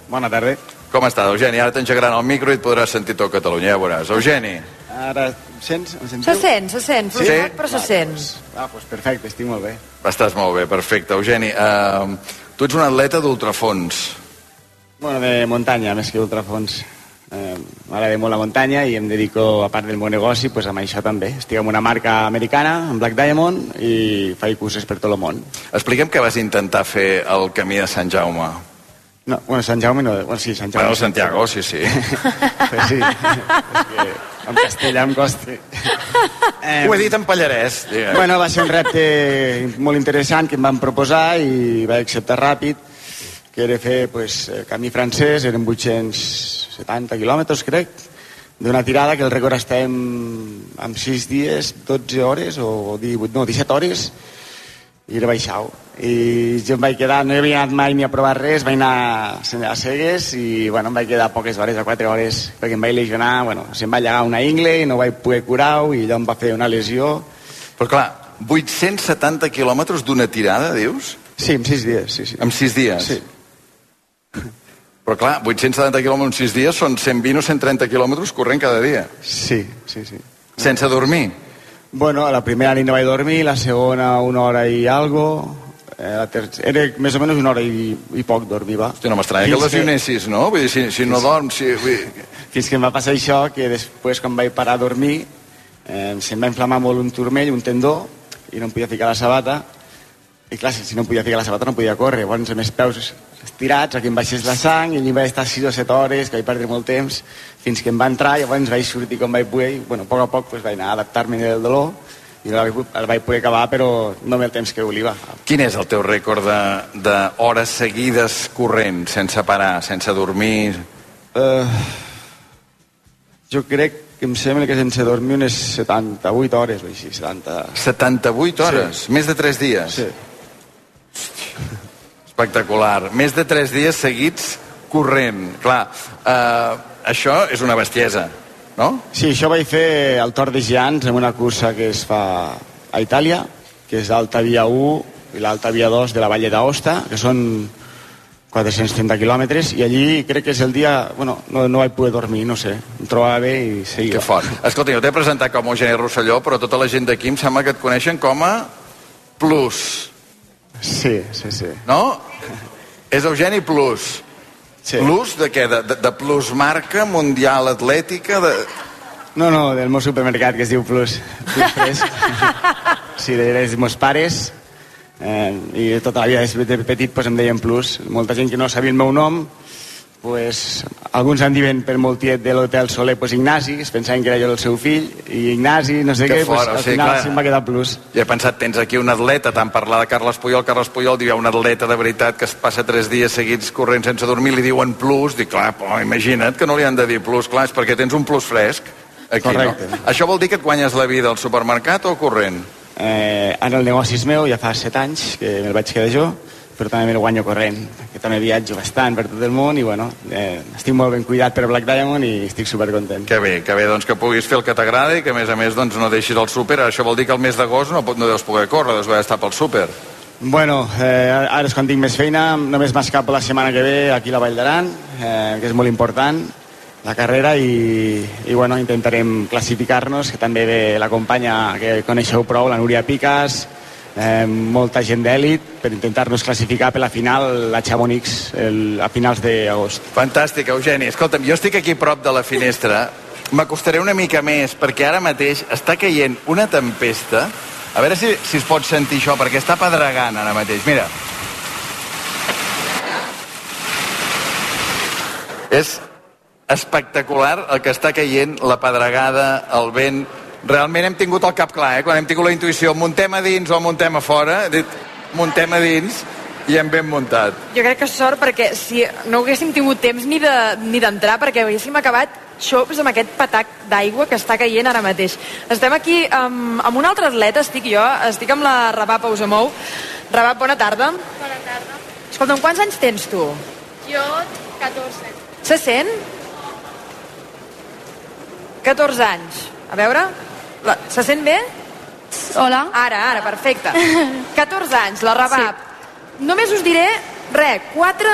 Bona tarda. Com estàs, Eugeni? Ara t'engegaran el micro i et podràs sentir tot Catalunya, ja veuràs. Eugeni, Ara, sents? Em sentiu? Se sent, se sent, Sí? fluixat, però se sent. Ah, doncs perfecte, estic molt bé. estàs molt bé, perfecte. Eugeni, eh, tu ets un atleta d'ultrafons. Bueno, de muntanya, més que ultrafons. Eh, M'agrada molt la muntanya i em dedico, a part del meu negoci, pues, amb això també. Estic amb una marca americana, en Black Diamond, i faig curses per tot el món. Explica'm que vas intentar fer el camí de Sant Jaume. No, bueno, Sant Jaume no... Bueno, sí, Sant Jaume. Bueno, Santiago, sí, sí. [LAUGHS] Pues sí, és que en castellà em costa. Eh, Ho he dit en pallarès. digue'm. Bueno, va ser un repte molt interessant que em van proposar i vaig acceptar ràpid, que era fer pues, camí francès, eren 870 quilòmetres, crec, d'una tirada que el record estem en 6 dies, 12 hores o 18, no, 17 hores, i era baixau. I jo em vaig quedar, no havia anat mai ni a provar res, vaig anar a cegues i bueno, em vaig quedar poques hores, a 4 hores, perquè em vaig lesionar, bueno, se'm va llegar una ingle i no vaig poder curar-ho i allò em va fer una lesió. Però clar, 870 quilòmetres d'una tirada, dius? Sí, en 6 dies, sí, sí. En 6 dies? Sí. Però clar, 870 quilòmetres en 6 dies són 120 o 130 quilòmetres corrent cada dia. Sí, sí, sí. Sense dormir. Bueno, la primera nit no vaig dormir, la segona una hora i algo, Eh, la ter... Era més o menys una hora i, i poc dormia. Hosti, no m'estranya que lesionessis, no? Vull dir, si, si no dorms... Si, vull... dir- Fins que em va passar això, que després, quan vaig parar a dormir, eh, se'm va inflamar molt un turmell, un tendó, i no em podia ficar la sabata. I clar, si si no em podia ficar la sabata no podia córrer. Llavors, amb els peus estirats, aquí em baixés la sang, i allí vaig estar 6 o 7 hores, que vaig perdre molt temps, fins que em va entrar, llavors vaig sortir com vaig poder, i bueno, a poc a poc pues, vaig anar a adaptar-me del dolor, i el vaig, el vaig poder acabar, però no amb el temps que volia. Quin és el teu rècord de- d'hores seguides corrent, sense parar, sense dormir? Uh, jo crec que em sembla que sense dormir unes 78 hores o així, 70... 78 hores? Sí. Més de 3 dies? Sí. [LAUGHS] Espectacular. Més de 3 dies seguits corrent. Clar, eh, això és una bestiesa, no? Sí, això vaig fer al Tor de Giants en una cursa que es fa a Itàlia, que és l'Alta Via 1 i l'Alta Via 2 de la Valle d'Aosta, que són 430 quilòmetres, i allí crec que és el dia... Bueno, no, no vaig poder dormir, no sé, em trobava bé i seguia. Que fort. Escolta, jo t'he presentat com Eugeni Rosselló, però tota la gent d'aquí em sembla que et coneixen com a Plus. Sí, sí, sí. No? És Eugeni Plus. Sí. Plus de què? De, de, de Plus marca mundial atlètica? De... No, no, del meu supermercat que es diu Plus. Plus Fresc. [LAUGHS] sí, dels meus pares. Eh, I tota la vida des de petit pues, em deien Plus. Molta gent que no sabia el meu nom, pues, alguns em diuen per molt tiet de l'Hotel Soler pues, Ignasi, es pensaven que era jo el seu fill, i Ignasi, no sé Que què, pues, fort, o al sigui, final clar. se'm va quedar Plus. Jo he pensat, tens aquí un atleta, tant parlar de Carles Puyol, Carles Puyol diu, hi ha un atleta de veritat que es passa tres dies seguits corrent sense dormir, li diuen plus, dic, clar, però imagina't que no li han de dir plus, clar, és perquè tens un plus fresc. Aquí, Correcte. No? Això vol dir que et guanyes la vida al supermercat o corrent? Eh, ara el negoci és meu, ja fa set anys que me'l vaig quedar jo, però també me'l guanyo corrent, que també viatjo bastant per tot el món i bueno, eh, estic molt ben cuidat per Black Diamond i estic supercontent. Que bé, que bé, doncs que puguis fer el que t'agrada i que a més a més doncs, no deixis el súper. Això vol dir que el mes d'agost no, no deus poder córrer, deus haver d'estar pel súper. Bueno, eh, ara és quan tinc més feina, només m'escapo la setmana que ve aquí a la Vall d'Aran, eh, que és molt important, la carrera, i, i bueno, intentarem classificar-nos, que també ve la companya que coneixeu prou, la Núria Piques, eh, molta gent d'èlit, per intentar-nos classificar per la final, la Chamonix, el, a finals d'agost. Fantàstic, Eugeni. Escolta'm, jo estic aquí prop de la finestra. M'acostaré una mica més, perquè ara mateix està caient una tempesta. A veure si, si es pot sentir això, perquè està pedregant ara mateix. Mira. És espectacular el que està caient, la pedregada, el vent. Realment hem tingut el cap clar, eh? Quan hem tingut la intuïció, muntem a dins o muntem a fora, he dit, muntem a dins i hem ben muntat. Jo crec que és sort perquè si no haguéssim tingut temps ni de- ni d'entrar perquè haguéssim acabat xops amb aquest patac d'aigua que està caient ara mateix. Estem aquí amb, amb un altre atleta, estic jo, estic amb la Rabap Ausamou. Rabap, bona tarda. Bona tarda. Escolta'm, quants anys tens tu? Jo, 14. Se sent? 14 anys. A veure, la, se sent bé? Hola. Ara, ara, perfecte. [LAUGHS] 14 anys, la Rabap. Sí. Només us diré, re, quatre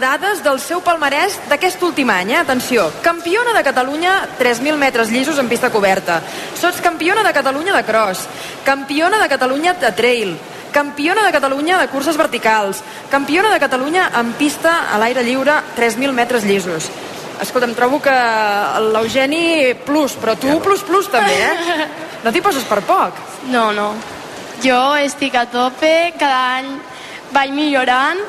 dades del seu palmarès d'aquest últim any, eh? atenció. Campiona de Catalunya, 3.000 metres llisos en pista coberta. Sots campiona de Catalunya de cross. Campiona de Catalunya de trail. Campiona de Catalunya de curses verticals. Campiona de Catalunya en pista a l'aire lliure, 3.000 metres llisos. Escolta, em trobo que l'Eugeni plus, però tu plus plus també, eh? No t'hi poses per poc. No, no. Jo estic a tope, cada any vaig millorant.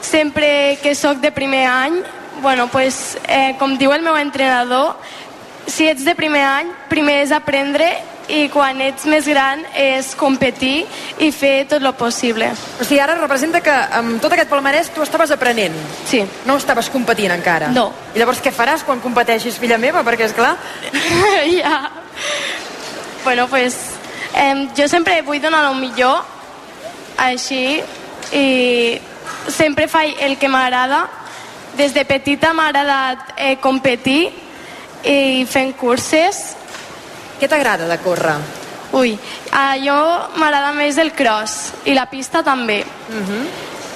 Sempre que sóc de primer any, bueno, pues, eh, com diu el meu entrenador, si ets de primer any, primer és aprendre i quan ets més gran és competir i fer tot el possible. O sigui, ara representa que amb tot aquest palmarès tu estaves aprenent. Sí. No estaves competint encara. No. I llavors què faràs quan competeixis, filla meva? Perquè, és clar... [LAUGHS] ja. Bueno, pues, eh, jo sempre vull donar el millor, així, i sempre faig el que m'agrada. Des de petita m'ha agradat eh, competir i fent curses. Què t'agrada de córrer? Ui, a jo m'agrada més el cross i la pista també.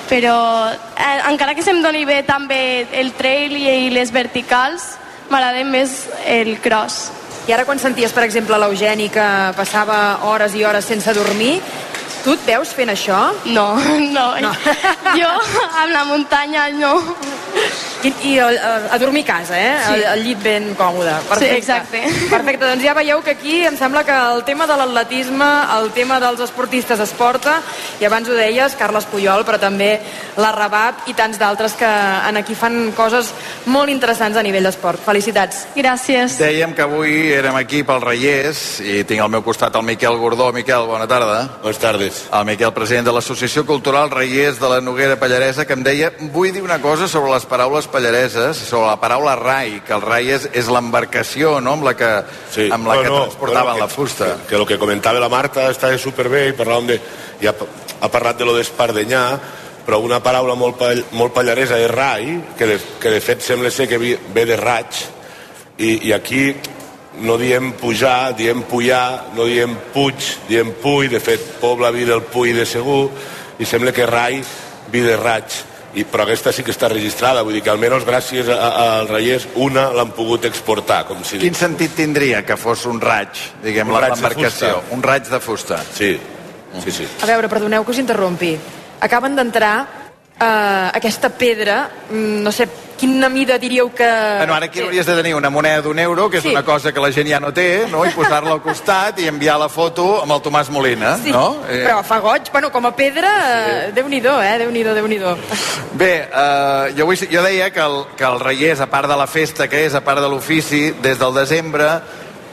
Però eh, encara que se'm doni bé també el trail i, i les verticals, m'agrada més el cross. I ara quan senties, per exemple, l'Eugeni que passava hores i hores sense dormir, Tu et veus fent això? No, no. no. [LAUGHS] Jo amb la muntanya no. I, i a, a dormir a casa, eh? Sí. El, el llit ben còmode. Perfecte. Sí, exacte. Perfecte, doncs ja veieu que aquí em sembla que el tema de l'atletisme, el tema dels esportistes es porta, i abans ho deies, Carles Puyol, però també la Rabab i tants d'altres que en aquí fan coses molt interessants a nivell d'esport. Felicitats. Gràcies. Dèiem que avui érem aquí pel Reyes i tinc al meu costat el Miquel Gordó. Miquel, bona tarda. Bones tardes. El Miquel, president de l'Associació Cultural Reyes de la Noguera Pallaresa, que em deia, vull dir una cosa sobre les paraules pallareses, sobre la paraula rai, que el rai és, és l'embarcació, no?, amb la que, Sí. amb la No, que no, transportaven bueno, la fusta. Que, que lo que comentava la Marta està superbé i parlàvem de... Ja ha, ha parlat de lo d'espardenyar, però una paraula molt, pall, molt pallaresa és rai, que de, que de fet sembla ser que ve de raig, i, i aquí no diem pujar, diem pujar, no diem puig, diem puy, de fet Pobla vi del puy de segur, i sembla que rai vi de raig. I, però aquesta sí que està registrada, vull dir que almenys gràcies al Reyes una l'han pogut exportar, com si Quin sentit tindria que fos un raig, diguem, Un raig de l'embarcació? Un raig de fusta. Sí, sí, sí. A veure, perdoneu que us interrompi. Acaben d'entrar eh, aquesta pedra, mm, no sé, quina mida diríeu que... Bueno, ara aquí hauries de tenir una moneda d'un euro, que és Sí. una cosa que la gent ja no té, no? i posar-la al costat i enviar la foto amb el Tomàs Molina, Sí, no? Eh, però fa goig, bueno, com a pedra, sí. déu-n'hi-do, eh, déu-n'hi-do, déu nhi déu Bé, eh, jo, vull, jo deia que el, que el Reyes, a part de la festa que és, a part de l'ofici, des del desembre,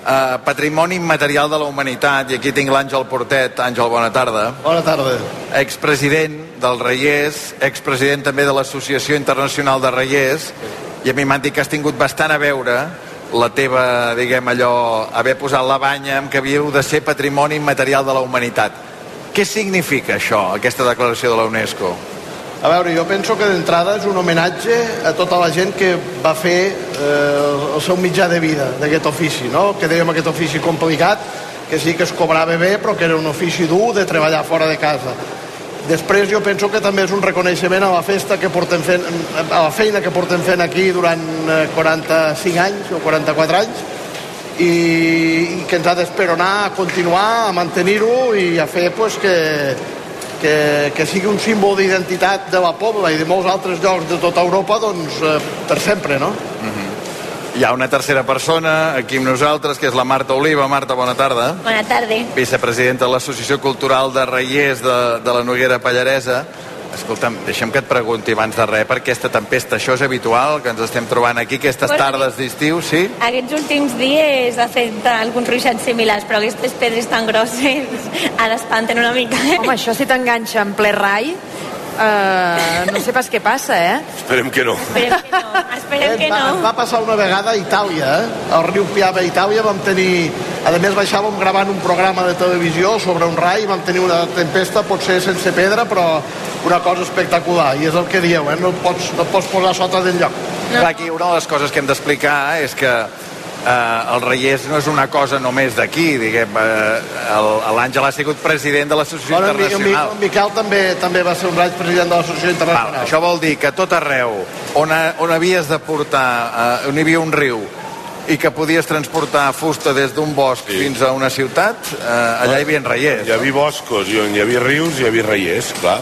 eh, patrimoni immaterial de la humanitat, i aquí tinc l'Àngel Portet. Àngel, bona tarda. Bona tarda. Expresident del Reyes, expresident també de l'Associació Internacional de Reyes, i a mi m'han dit que has tingut bastant a veure la teva, diguem allò, haver posat la banya amb que havíeu de ser patrimoni immaterial de la humanitat. Què significa això, aquesta declaració de la UNESCO? A veure, jo penso que d'entrada és un homenatge a tota la gent que va fer eh, el seu mitjà de vida d'aquest ofici, no? que dèiem aquest ofici complicat, que sí que es cobrava bé, però que era un ofici dur de treballar fora de casa. Després jo penso que també és un reconeixement a la festa que portem fent, a la feina que portem fent aquí durant eh, 45 anys o 44 anys i, i que ens ha d'esperonar a continuar, a mantenir-ho i a fer pues, que, que, que sigui un símbol d'identitat de la Pobla i de molts altres llocs de tota Europa doncs, eh, per sempre, no? Hi ha una tercera persona aquí amb nosaltres, que és la Marta Oliva. Marta, bona tarda. Bona tarda. Vicepresidenta de l'Associació Cultural de Reyers de, de la Noguera Pallaresa. Escolta'm, deixa'm que et pregunti abans de res per aquesta tempesta. Això és habitual, que ens estem trobant aquí aquestes Pues sí. tardes d'estiu, sí? Aquests últims dies ha fet alguns ruixats similars, però aquestes pedres tan grosses ara espanten una mica. Home, això si t'enganxa en ple rai, eh, no sé pas què passa, eh? Esperem que no. Esperem que no. Esperem que va, no. ens va passar una vegada a Itàlia, eh? al riu Piave a Itàlia vam tenir, a més baixàvem gravant un programa de televisió sobre un rai, vam tenir una tempesta, potser sense pedra, però una cosa espectacular, i és el que dieu, eh? no, et pots, no et pots posar sota del lloc. Clar, aquí una de les coses que hem d'explicar és que eh, el Reyes no és una cosa només d'aquí, diguem, eh, el- l'Àngel ha sigut president de l'Associació Bueno, Internacional. en Miquel també també va ser un raig president de l'Associació Internacional. Val, això vol dir que tot arreu on, a, on havies de portar, eh, on hi havia un riu i que podies transportar fusta des d'un bosc sí. fins a una ciutat, eh, allà hi havia reiers. Hi havia boscos i on hi havia rius hi havia reiers, clar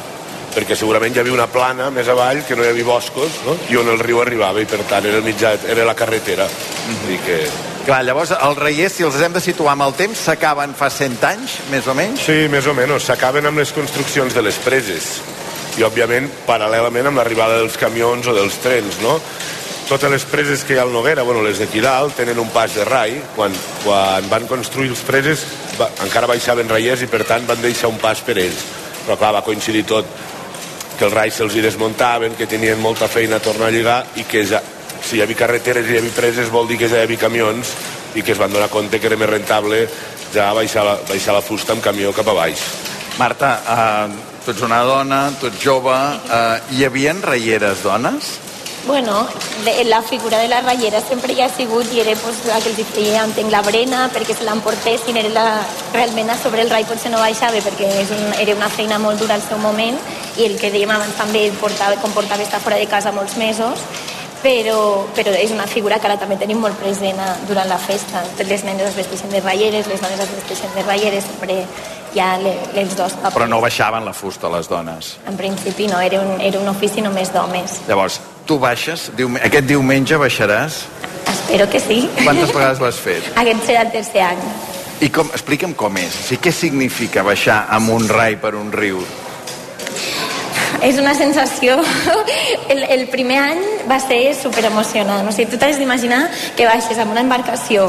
perquè segurament hi havia una plana més avall que no hi havia boscos no? i on el riu arribava i per tant era, el mitjà, era la carretera mm -hmm. que... Clar, llavors els reiers, si els hem de situar amb el temps, s'acaben fa 100 anys, més o menys? Sí, més o menys. S'acaben amb les construccions de les preses i, òbviament, paral·lelament amb l'arribada dels camions o dels trens, no? Totes les preses que hi ha al Noguera, bueno, les d'aquí dalt, tenen un pas de rai. Quan, quan van construir les preses va, encara baixaven reiers i, per tant, van deixar un pas per ells. Però, clar, va coincidir tot que els rais se'ls desmuntaven, que tenien molta feina a tornar a lligar i que ja, si hi havia carreteres i hi havia preses vol dir que ja hi havia camions i que es van donar compte que era més rentable ja baixar la, baixar la fusta amb camió cap a baix. Marta, eh, tu ets una dona, tu ets jove, eh, hi havia reieres dones? Bueno, de, la figura de la ratllera sempre hi ha sigut i era pues, la que els hi feia entenc la brena perquè se l'emportessin, era la, realment a sobre el rai potser no baixava perquè és un, era una feina molt dura al seu moment i el que dèiem abans també portava, comportava estar fora de casa molts mesos però, però és una figura que ara també tenim molt present a, durant la festa. Les nenes es vesteixen de ratlleres, les dones es vesteixen de ratlleres, sempre ja le, els dos papers. Però no baixaven la fusta les dones. En principi no, era un, era un ofici només d'homes. Llavors, tu baixes, diume- aquest diumenge baixaràs. Espero que sí. Quantes vegades l'has fet? [LAUGHS] Aquest serà el tercer any. I com, explica'm com és. O sigui, què significa baixar amb un rai per un riu? És una sensació... [LAUGHS] El, el primer any va ser superemocionant. O sigui, tu t'has d'imaginar que baixes amb una embarcació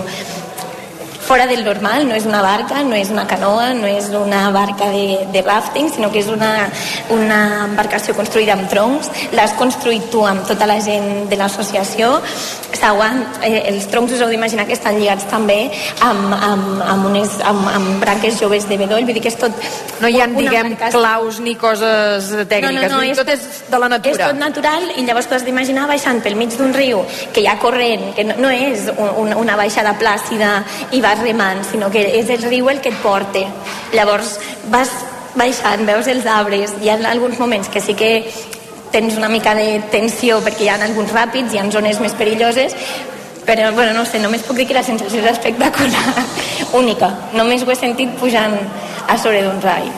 fora del normal, no és una barca, no és una canoa, no és una barca de, de rafting, sinó que és una, una embarcació construïda amb troncs, l'has construït tu amb tota la gent de l'associació, eh, els troncs us heu d'imaginar que estan lligats també amb, amb, amb, unes, amb, amb branques joves de bedoll, vull dir que és tot... No hi ha, diguem, embarcació- claus ni coses tècniques. no, no, no, tot és de la natura. És tot natural i llavors t'has d'imaginar baixant pel mig d'un riu que hi ha corrent, que no, no és un, una baixada plàcida i vas remant, sinó que és el riu el que et porta. Llavors vas baixant, veus els arbres, hi ha alguns moments que sí que tens una mica de tensió perquè hi ha alguns ràpids, hi ha zones més perilloses, però bueno, no sé, només puc dir que la sensació és espectacular, [LAUGHS] única. Només ho he sentit pujant a sobre d'un rai.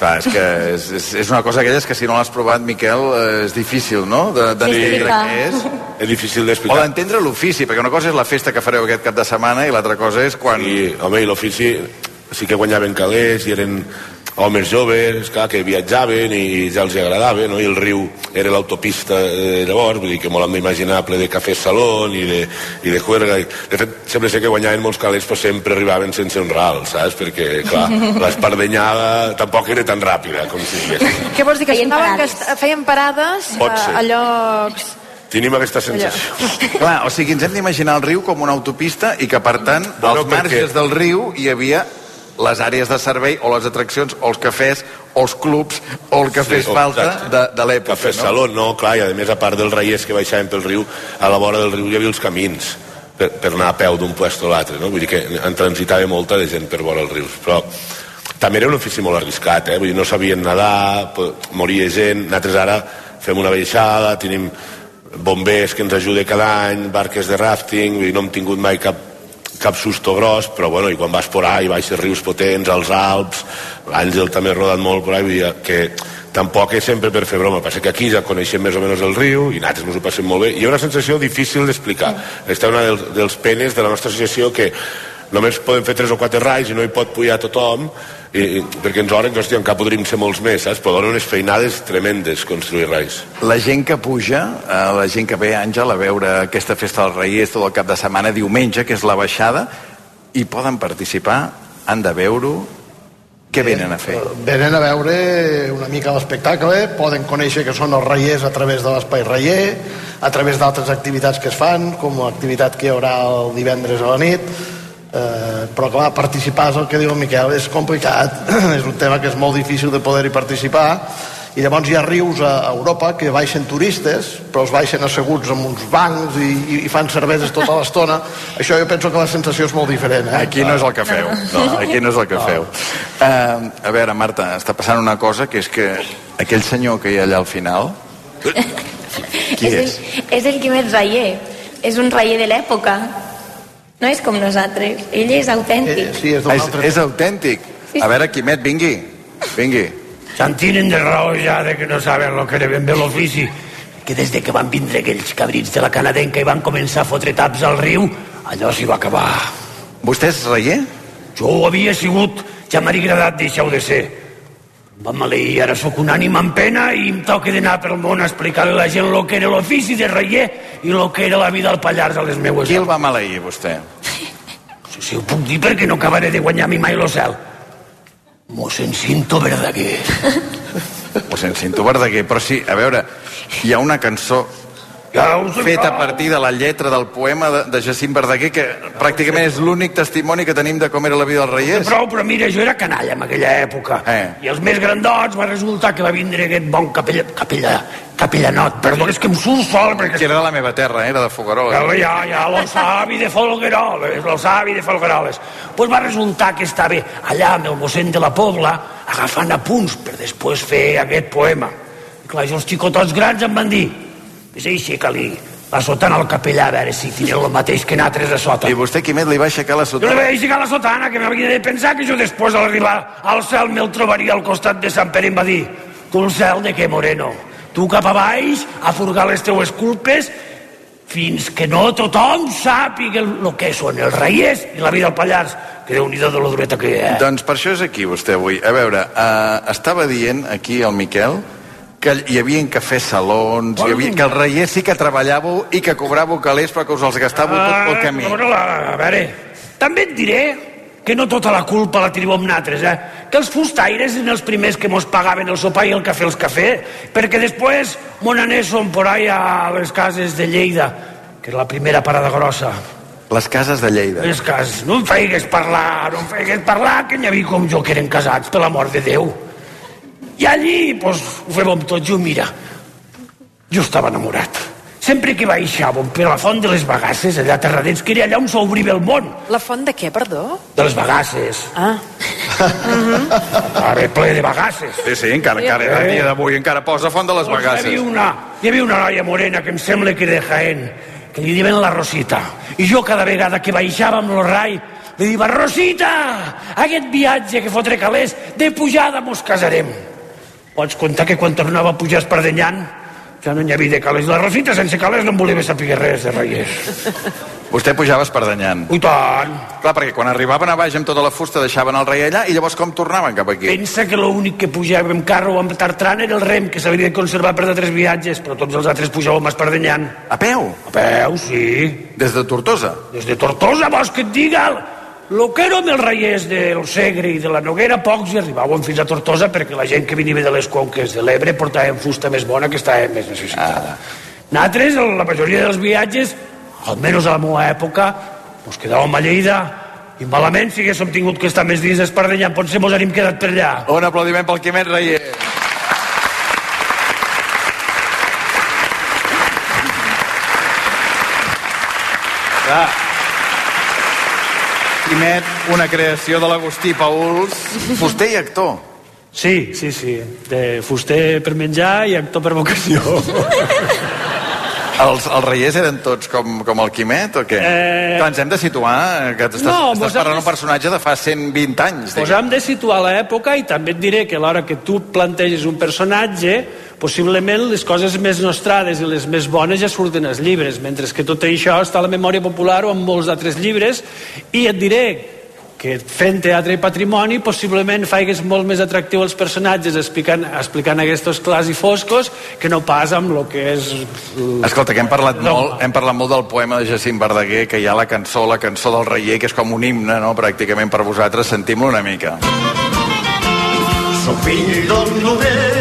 Clar, és que és, és, és una cosa aquelles que si no l'has provat, Miquel, eh, és difícil, no?, de- d'entendre clar. què és. És difícil O d'explicar. d'entendre l'ofici, perquè una cosa és la festa que fareu aquest cap de setmana i l'altra cosa és quan... I, home, i l'ofici sí que guanyaven calés i eren homes joves, clar, que viatjaven i ja els agradava, no? i el riu era l'autopista eh, llavors, vull dir que molt hem d'imaginar ple de cafè salón i de, i de juerga. I, de fet, sempre sé que guanyaven molts calés, però sempre arribaven sense un ral, saps? Perquè, clar, [LAUGHS] l'espardenyada tampoc era tan ràpida com si diguéssim. Què vols dir? Que Feien que parades. est- feien parades Pot a, ser. a llocs... Tenim aquesta sensació. Clar, o sigui, ens hem d'imaginar el riu com una autopista i que, per tant, Bueno, als marges perquè- del riu hi havia les àrees de servei o les atraccions o els cafès o els clubs o el que fes falta exacte. de, de l'època, Cafè no? Saló, no, clar, i a més a part dels reiers que baixaven pel riu, a la vora del riu hi havia els camins per, per anar a peu d'un puesto a l'altre, no? Vull dir que en transitava molta de gent per vora els rius, però també era un ofici molt arriscat, eh? Vull dir, no sabien nedar, moria gent, nosaltres ara fem una baixada, tenim bombers que ens ajuden cada any, barques de rafting, vull dir, no hem tingut mai cap, cap susto gros, però bueno, i quan vas por ahí, baixes rius potents, als Alps, l'Àngel també ha rodat molt por ahí, que tampoc és sempre per fer broma, passa que aquí ja coneixem més o menys el riu i nosaltres ens ho passem molt bé. I hi ha una sensació difícil d'explicar. Aquesta és una dels, dels penes de la nostra associació que només podem fer tres o quatre rais i no hi pot pujar tothom i, i, perquè ens oren que hòstia, encara podríem ser molts més saps? però donen unes feinades tremendes construir rais La gent que puja, eh, la gent que ve, Àngel, a veure aquesta festa dels Reis tot el cap de setmana, diumenge, que és la baixada, i poden participar, han de veure-ho. Què venen a fer? Venen a veure una mica l'espectacle, poden conèixer que són els reiers a través de l'espai reier, a través d'altres activitats que es fan, com l'activitat que hi haurà el divendres a la nit, eh, però clar, participar és el que diu el Miquel, és complicat, [CLEARS THROAT] és un tema que és molt difícil de poder-hi participar, i llavors hi ha rius a Europa que baixen turistes, però els baixen asseguts en uns bancs i, i, i fan cerveses tota l'estona. Això jo penso que la sensació és molt diferent. Eh? Aquí no és el que feu. No, aquí no és el que feu. Uh, a veure, Marta, està passant una cosa, que és que aquell senyor que hi ha allà al final... [LAUGHS] Qui és, és? el, és el Quimet Rayer. És un rayer de l'època. No és com nosaltres. Ell és autèntic. Eh, sí, és Ah, és, és autèntic. A veure, Quimet, vingui. Vingui. Se'n tiren de raó ja de que no saben lo que era ben bé l'ofici. Que des de que van vindre aquells cabrits de la canadenca i van començar a fotre taps al riu, allò s'hi va acabar. Vostè és reier? Jo ho havia sigut, ja m'ha agradat deixar-ho de ser. Maleir, ara sóc un ànima en pena i em toca d'anar pel món a explicar-li a la gent lo que era l'ofici de reier i lo que era la vida al Pallars a les meues. Qui el va maleir, vostè? Si, si ho puc dir perquè no acabaré de guanyar mi mai lo cel. Mossèn Cinto Verdaguer. Sent, Cinto Verdaguer, però sí, a veure, hi ha una cançó ja feta a partir de la lletra del poema de, de Jacint Verdaguer, que pràcticament és l'únic testimoni que tenim de com era la vida dels reiers. Prou, però mira, jo era canalla en aquella època. Eh. I els més grandots va resultar que va vindre aquest bon capella, capella, capellanot. Perdó, és que em surt sol, perquè... Que era de la meva terra, eh? era de Fogueroles. Ja, ja, ja, lo savi de Folgueroles, lo savi de Folgueroles. Pues va resultar que estava allà amb el mossèn de la Pobla agafant apunts per després fer aquest poema. I clar, jo els xicotots grans em van dir, és així, Calí, la sotana al capellà a veure si tenen el mateix que nosaltres a sota. I vostè, Quimet, li va aixecar la Jo li sotana? vaig aixecar la sotana, que m'havia de pensar que jo després, a l'arribar al cel, me'l trobaria al costat de Sant Pere i em va dir tu el cel de què, Moreno? Tu cap a baix, a furgar les teues culpes, fins que no tothom sàpiga el, el que són els reiers i la vida al Pallars, que déu nhi de la dureta que hi ha. Doncs per això és aquí vostè avui. A veure, uh, estava dient aquí el Miquel que hi havia cafès salons, hi havia, que el reier sí que treballàveu i que cobràveu calés però que us els gastàveu tot pel camí. Ah, la, a veure, també et diré que no tota la culpa la teniu amb nosaltres, eh? Que els fustaires eren els primers que mos pagaven el sopar i el cafè els cafè, perquè després mon anéssim por ahí a les cases de Lleida, que era la primera parada grossa. Les cases de Lleida. Les cases, no em feigues parlar, no em feigues parlar, que n'hi havia com jo que eren casats, per l'amor de Déu. I allí, doncs, ho fèiem tot, jo, mira, jo estava enamorat. Sempre que baixàvem per la font de les Bagasses, allà a Terradets, que era allà on s'obria el món, La font de què, perdó? de les Bagasses. Ah. [LAUGHS] Ara ple de bagasses. Sí, sí, encara, encara a dia d'avui encara posa font de les Doncs Hi bagasses. havia, una, hi havia una noia morena que em sembla que era de Jaén, que li diuen la Rosita. I jo cada vegada que baixava amb el rai li diva, Rosita, aquest viatge que fotre calés, de pujada mos casarem. Pots contar que quan tornava a pujar espardenyant ja no n'hi havia de calés. La Rosita sense calés no em volia saber res de reiers. Vostè pujava espardenyant. I tant. Clar, perquè quan arribaven a baix amb tota la fusta deixaven el rei allà i llavors com tornaven cap aquí? Pensa que l'únic que pujava amb carro o amb tartran era el rem, que s'havia de conservar per de tres viatges, però tots els altres pujàvem espardenyant. A peu? A peu, sí. Des de Tortosa? Des de Tortosa, vols que et diga? Lo que érem els reiers del Segre i de la Noguera, pocs hi arribaven fins a Tortosa perquè la gent que venia de les conques de l'Ebre portaven fusta més bona que estava més necessitada. Nosaltres, la majoria dels viatges, almenys a la meva època, ens quedàvem a Lleida i malament si haguéssim tingut que estar més dies espardenyant, potser mos havíem quedat per allà. Un aplaudiment pel Quimet Reyer. Clar. Quimet, una creació de l'Agustí Pauls, fuster i actor. Sí, sí, sí. De fuster per menjar i actor per vocació. [LAUGHS] Els, els reiers eren tots com, com el Quimet o què? Eh, Clar, ens hem de situar, eh, que estàs, No, estàs parlant de- un personatge de fa 120 anys. Pues hem de situar l'època i també et diré que a l'hora que tu planteges un personatge, possiblement les coses més nostrades i les més bones ja surten als llibres, mentre que tot això està a la memòria popular o en molts d'altres llibres, i et diré que fent teatre i patrimoni possiblement faigues molt més atractiu els personatges explicant, explicant aquests clars i foscos que no pas amb el que és... Escolta, que hem parlat, molt, hem parlat molt del poema de Jacint Verdaguer, que hi ha la cançó, la cançó del reier, que és com un himne, no?, pràcticament per vosaltres. Sentim-lo una mica. Soc fill dins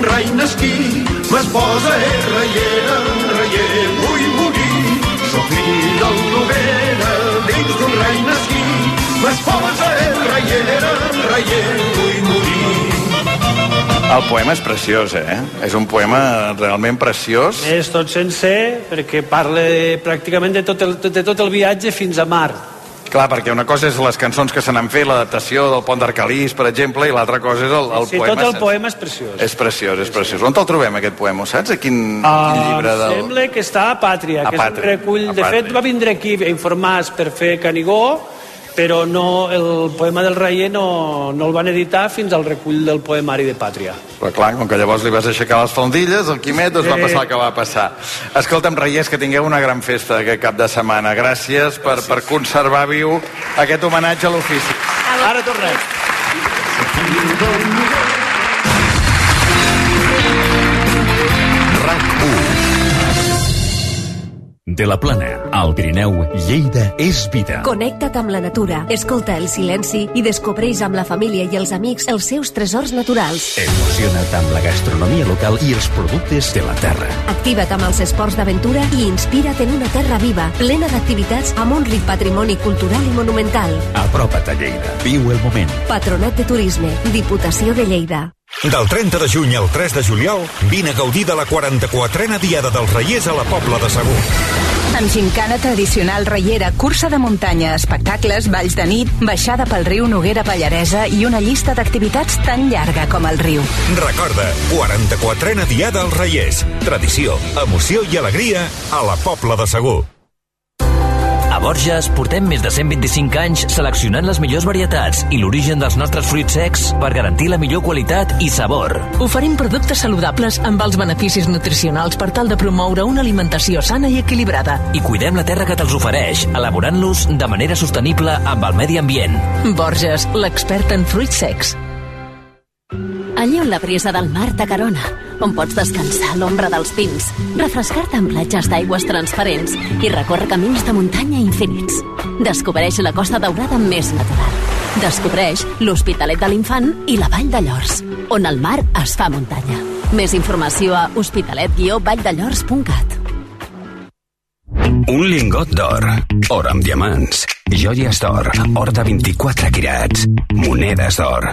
un rai nasquí, m'esposa és reiera, reier vull morir. Soc fill del Noguera, dins d'un rai nasquí, m'esposa és reiera, reier vull morir. El poema és preciós, eh? És un poema realment preciós. És tot sencer perquè parla de, pràcticament de tot, el, de tot el viatge fins a mar. Clar, perquè una cosa és les cançons que se n'han fet, l'adaptació del Pont d'Arcalís, per exemple, i l'altra cosa és el, el sí, poema. tot el saps? poema és preciós. És preciós, és preciós. On te'l trobem, aquest poema? Saps a quin, quin llibre del... sembla que està a Pàtria, A que és Pàtria, un recull... a De Pàtria. fet, va vindre aquí a informar per fer Canigó, però no, el poema del Reier no, no el van editar fins al recull del poemari de Pàtria. Però clar, com que llavors li vas aixecar les faldilles, el Quimet doncs va Sí. passar el que va passar. Escolta'm, Reiers, que tingueu una gran festa aquest cap de setmana. Gràcies per, per conservar viu aquest homenatge a l'ofici. Ara tornem. De la Plana, al Pirineu, Lleida és vida. Connecta't amb la natura, escolta el silenci i descobreix amb la família i els amics els seus tresors naturals. Emociona't amb la gastronomia local i els productes de la terra. Activa't amb els esports d'aventura i inspira't en una terra viva, plena d'activitats amb un ric patrimoni cultural i monumental. Apropa't a Lleida. Viu el moment. Patronat de Turisme, Diputació de Lleida. Del 30 de juny al 3 de juliol, vine a gaudir de la 44a Diada dels Reiers a la Pobla de Segur. Amb gincana tradicional reiera, cursa de muntanya, espectacles, balls de nit, baixada pel riu Noguera Pallaresa i una llista d'activitats tan llarga com el riu. Recorda, 44a Diada dels Reiers. Tradició, emoció i alegria a la Pobla de Segur. A Borges portem més de 125 anys seleccionant les millors varietats i l'origen dels nostres fruits secs per garantir la millor qualitat i sabor. Oferim productes saludables amb els beneficis nutricionals per tal de promoure una alimentació sana i equilibrada. I cuidem la terra que te'ls ofereix, elaborant-los de manera sostenible amb el medi ambient. Borges, l'expert en fruits secs. Allí on la brisa del mar t'acarona, on pots descansar a l'ombra dels pins, refrescar-te en platges d'aigües transparents i recórrer camins de muntanya infinits. Descobreix la Costa Daurada més natural. Descobreix l'Hospitalet de l'Infant i la Vall de Llors, on el mar es fa muntanya. Més informació a hospitalet-valldellors.cat Un lingot d'or, or amb diamants, joies d'or, or de 24 quirats, monedes d'or.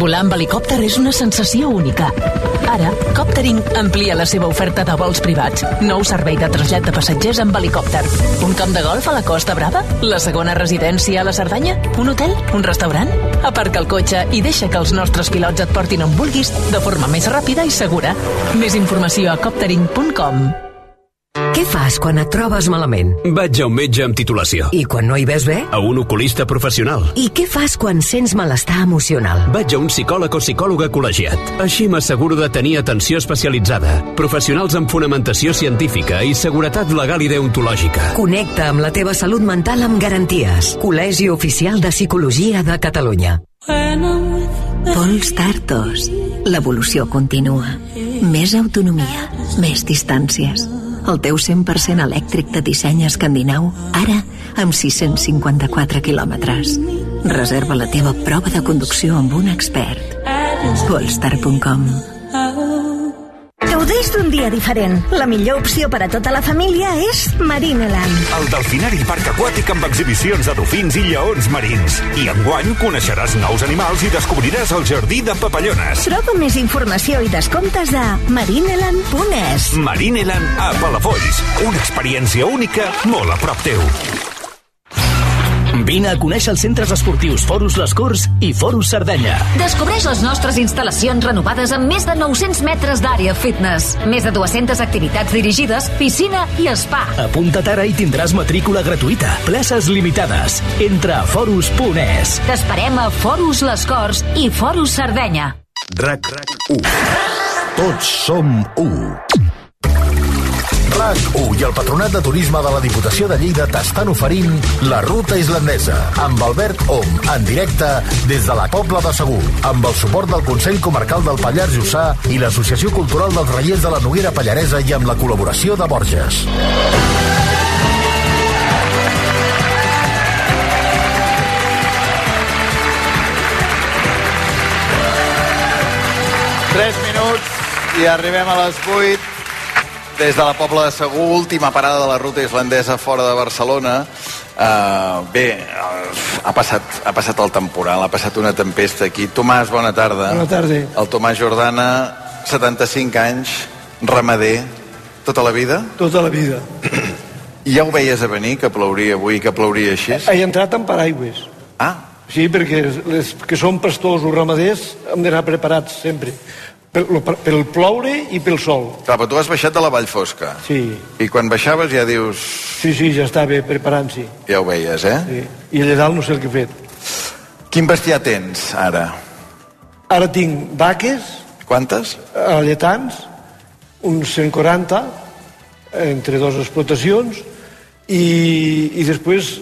Volar amb helicòpter és una sensació única. Ara, Coptering amplia la seva oferta de vols privats. Nou servei de trasllat de passatgers amb helicòpter. Un camp de golf a la Costa Brava? La segona residència a la Cerdanya? Un hotel? Un restaurant? Aparca el cotxe i deixa que els nostres pilots et portin on vulguis de forma més ràpida i segura. Més informació a coptering.com. Què fas quan et trobes malament? Vaig a un metge amb titulació. I quan no hi ves bé? A un oculista professional. I què fas quan sents malestar emocional? Vaig a un psicòleg o psicòloga col·legiat. Així m'asseguro de tenir atenció especialitzada, professionals amb fonamentació científica i seguretat legal i deontològica. Connecta amb la teva salut mental amb garanties. Col·legi Oficial de Psicologia de Catalunya. Pols Tartos. L'evolució continua. Més autonomia, més distàncies. El teu 100% elèctric de disseny escandinau, ara amb 654 quilòmetres. Reserva la teva prova de conducció amb un expert. Polestar.com Gaudeix d'un dia diferent. La millor opció per a tota la família és Marineland. El Delfinari Parc Aquàtic amb exhibicions de dofins i lleons marins. I enguany coneixeràs nous animals i descobriràs el jardí de papallones. Troba més informació i descomptes a marineland.es. Marineland a Palafolls. Una experiència única molt a prop teu. Vine a conèixer els centres esportius Forus Les Corts i Forus Cerdanya. Descobreix les nostres instal·lacions renovades amb més de 900 metres d'àrea fitness, més de 200 activitats dirigides, piscina i spa. Apunta't ara i tindràs matrícula gratuïta. Places limitades. Entra a forus.es. T'esperem a Forus Les Corts i Forus Cerdanya. RAC 1. Tots som 1. RAC1 i el Patronat de Turisme de la Diputació de Lleida t'estan oferint la Ruta Islandesa amb Albert Om, en directe des de la Pobla de Segur, amb el suport del Consell Comarcal del Pallars Jussà i l'Associació Cultural dels Reiers de la Noguera Pallaresa i amb la col·laboració de Borges. Tres minuts i arribem a les 8 des de la Pobla de Segur, última parada de la ruta islandesa fora de Barcelona. Uh, bé, uh, ha, passat, ha passat el temporal, ha passat una tempesta aquí. Tomàs, bona tarda. Bona tarda. El Tomàs Jordana, 75 anys, ramader, tota la vida? Tota la vida. I [CLEARS THROAT] ja ho veies a venir, que plouria avui, que plouria així? He entrat amb paraigües. Ah. Sí, perquè les que són pastors o ramaders hem d'anar preparats sempre. Pel, pel ploure i pel sol. Clar, però tu has baixat de la Vall Fosca. Sí. I quan baixaves ja dius... Sí, sí, ja estava preparant-s'hi. Ja ho veies, eh? Sí. I allà dalt no sé el que he fet. Quin bestiar tens, ara? Ara tinc vaques. Quantes? A lletans, uns 140, entre dues explotacions, i, i després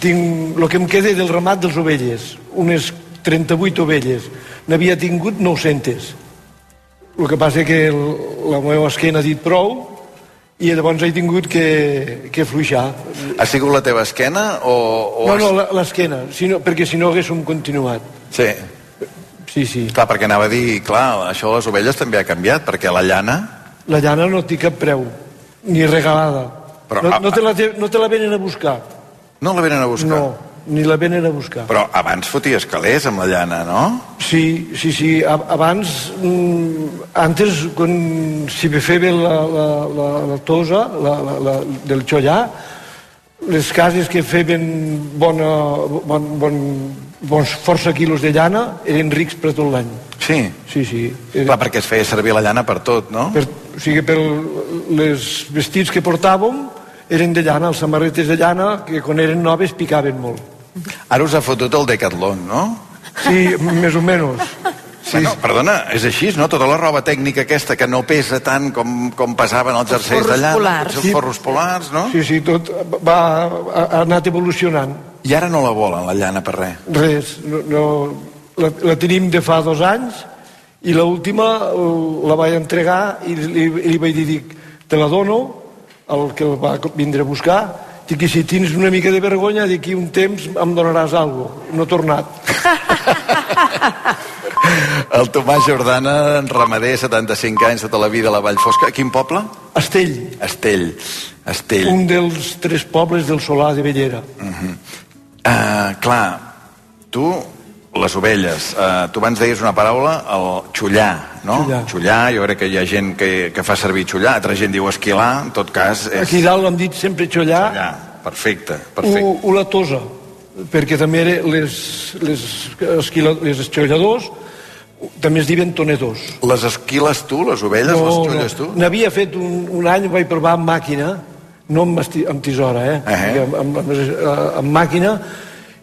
tinc el que em queda del ramat dels ovelles, unes 38 ovelles. N'havia tingut 900. El que passa que el, la meva esquena ha dit prou i llavors he tingut que, que fluixar. Ha sigut la teva esquena o... o No, no, la- l'esquena, si no, perquè si no haguéssim continuat. Sí. Sí, sí. Clar, perquè anava a dir, clar, això de les ovelles també ha canviat, perquè la llana... La llana no té cap preu, ni regalada. Però, no, no, te la, no te la venen a buscar. No la venen a buscar? No, ni la venen a buscar. Però abans foties calés amb la llana, no? Sí, sí, sí. Abans, mm, antes, quan si me feia la, la, la, la tosa la, la, la, del xollà, les cases que feien bona, bon, bon, bons força quilos de llana eren rics per tot l'any. Sí? Sí, sí. Clar, perquè es feia servir la llana per tot, no? Per, o sigui, per les vestits que portàvem eren de llana, les samarretes de llana, que quan eren noves picaven molt. Ara us ha fotut el Decathlon, no? Sí, més o menys. Sí. Bueno, perdona, és així, no? Tota la roba tècnica aquesta que no pesa tant com, com pesaven els jerseis de llana, els forros polars, no? Sí, sí, tot va, ha, anat evolucionant. I ara no la volen, la llana, per res. Res, no, no, la, la tenim de fa dos anys i l'última eh, la vaig entregar i li, li vaig dir, dic, te la dono al que el va vindre a buscar dic, i si tens una mica de vergonya d'aquí un temps em donaràs alguna cosa. No he tornat. [LAUGHS] El Tomàs Jordana, ramader, 75 anys, tota la vida a la Vall Fosca. A quin poble? Estell. Estell. Estell. Un dels tres pobles del Solà de Bellera. Uh -huh. uh, clar, tu, les ovelles, uh, tu abans deies una paraula, el xullar, no? Xullar. xullar, jo crec que hi ha gent que, que fa servir xullar, altra gent diu esquilar, en tot cas... És... Aquí dalt l'hem dit sempre xollar, Xullar, perfecte, perfecte. o, o la tosa, perquè també era les, les, esquila, les esquilladors també es diuen tonedors. Les esquiles tu, les ovelles, les xulles tu? N'havia fet un, un any, vaig provar amb màquina, no amb, amb tisora, eh? Uh -huh. amb, amb, amb, amb màquina,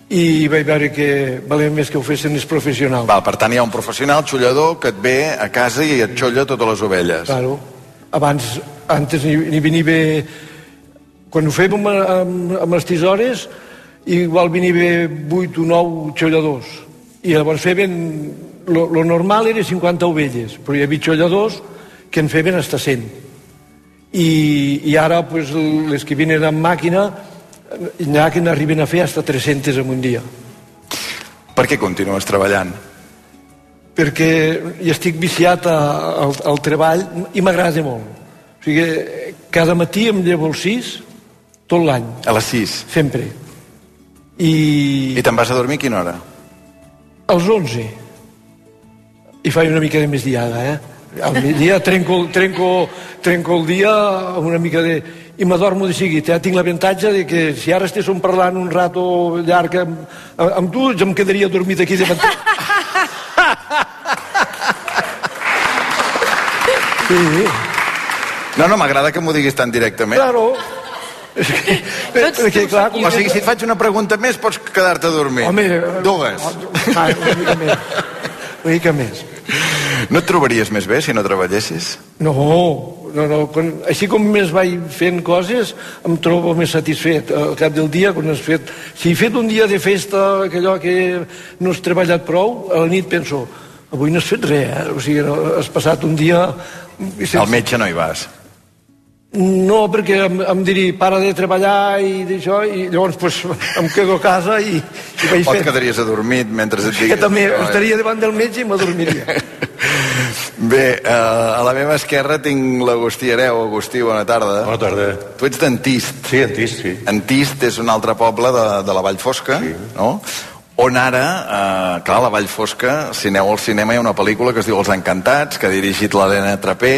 i vaig veure que valia més que ho fessin els professionals. Val, per tant, hi ha un professional xullador que et ve a casa i et xolla totes les ovelles. Claro. Abans, antes ni, ni venia bé... Quan ho fèiem amb, amb, amb les tisores, igual venia bé 8 o 9 xolladors. I llavors feien... Lo, lo normal era 50 ovelles, però hi havia xolladors que en feien hasta 100. I, i ara pues, les que vinen amb màquina n'hi ha que n'arriben a fer hasta 300 en un dia. Per què continues treballant? perquè hi estic viciat a, al, al treball i m'agrada molt. O sigui, cada matí em llevo als 6 tot l'any. A les 6? Sempre. I... I te'n vas a dormir a quina hora? Als 11. I faig una mica de més diada, eh? Al migdia trenco, trenco, trenco el dia amb una mica de... I m'adormo de seguit, eh? Tinc l'avantatge de que si ara estéssim parlant un rato llarg amb, amb tu, jo em quedaria dormit aquí de matí. [LAUGHS] Sí. No, no, m'agrada que m'ho diguis tan directament. Claro. És que, perquè, clar, O sigui, si et faig una pregunta més, pots quedar-te a dormir. Home, Dues. Ah, una mica més. Una mica més. No et trobaries més bé si no treballessis? No, no, no. Quan, així com més vaig fent coses, em trobo més satisfet. Al cap del dia, quan has fet... Si he fet un dia de festa, que allò que no has treballat prou, a la nit penso, avui no has fet res, eh? O sigui, no, has passat un dia... Sense... Al metge no hi vas. No, perquè em, em diria, para de treballar i d'això, i llavors pues, em quedo a casa i, i vaig O et fent. quedaries adormit mentre et Que digués... també No, estaria davant del metge i m'adormiria. [LAUGHS] Bé, eh, a la meva esquerra tinc l'Agustí Areu. Agustí, bona tarda. Bona tarda. Tu ets d'Antist. Sí, Antist, sí. Antist és un altre poble de, de la Vall Fosca, sí. no? On ara, eh, clar, a la Vall Fosca, si aneu al cinema, hi ha una pel·lícula que es diu Els Encantats, que ha dirigit l'Helena Trapé,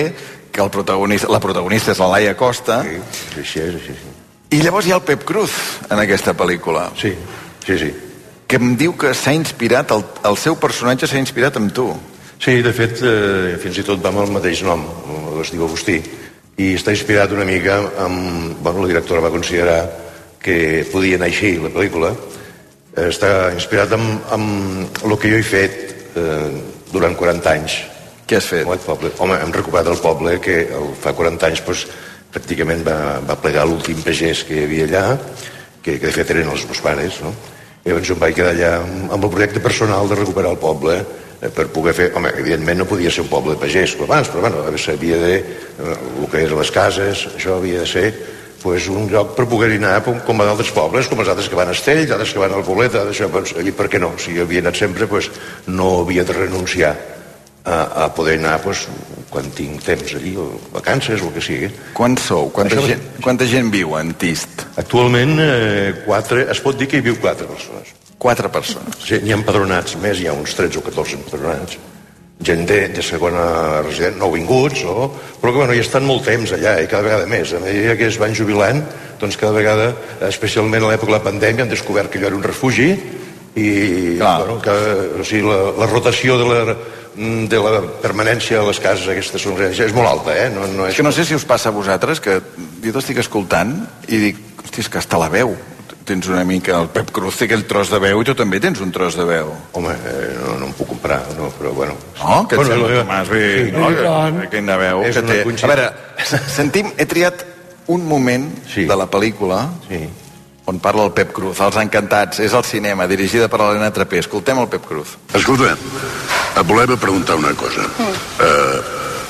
que el protagonista, la protagonista és la Laia Costa. Sí, així és, així, sí. I llavors hi ha el Pep Cruz en aquesta pel·lícula. Sí, sí, sí. Que em diu que s'ha inspirat, el, el seu personatge s'ha inspirat en tu. Sí, de fet, eh, fins i tot va amb el mateix nom, es diu Agustí, i està inspirat una mica amb... Bueno, la directora va considerar que podia anar així, la pel·lícula. Està inspirat amb, amb el que jo he fet eh, durant 40 anys. Què has fet? El poble. Home, hem recuperat el poble que el, fa 40 anys doncs, pràcticament va, va plegar l'últim pagès que hi havia allà, que, que de fet eren els meus pares, no? I llavors em vaig quedar allà amb, el projecte personal de recuperar el poble eh, per poder fer... Home, evidentment no podia ser un poble de pagès com abans, però bueno, s'havia de... Eh, el que eren les cases, això havia de ser pues, un lloc per poder anar com a d'altres pobles, com els altres que van a Estell, altres que van al Poblet, això, doncs, i per què no? Si jo havia anat sempre, pues, no havia de renunciar a, a poder anar pues, quan tinc temps allí, o vacances, o el que sigui. Quants sou? Quanta, Això- gent, quanta gent viu en Tist? Actualment, eh, quatre, es pot dir que hi viu quatre persones. Quatre persones? Sí, n'hi ha empadronats més, hi ha uns 13 o 14 empadronats. Gent de, de segona resident, nouvinguts, o... però que bueno, hi estan molt temps allà, i cada vegada més. A mesura que es van jubilant, doncs cada vegada, especialment a l'època de la pandèmia, han descobert que allò era un refugi, i bueno, que, o sigui, la, la rotació de la, de la permanència a les cases aquestes és molt alta, eh? No, no És que no sé si us passa a vosaltres, que jo t'estic escoltant i dic, hosti, és que està la veu. Tens una mica... El Pep Cruz té aquell tros de veu i tu també tens un tros de veu. Home, eh, no, no em puc comparar, no, però bueno... No? Que et Bueno, sembla, la- Tomàs, bé, Sí, no? Que, aquella veu que té... A veure, sentim, he triat un moment sí. de la pel·lícula sí. On parla el Pep Cruz, Els Encantats, és al cinema, dirigida per Helena Trapé. Escoltem el Pep Cruz. Escolta, et volem preguntar una cosa. Eh,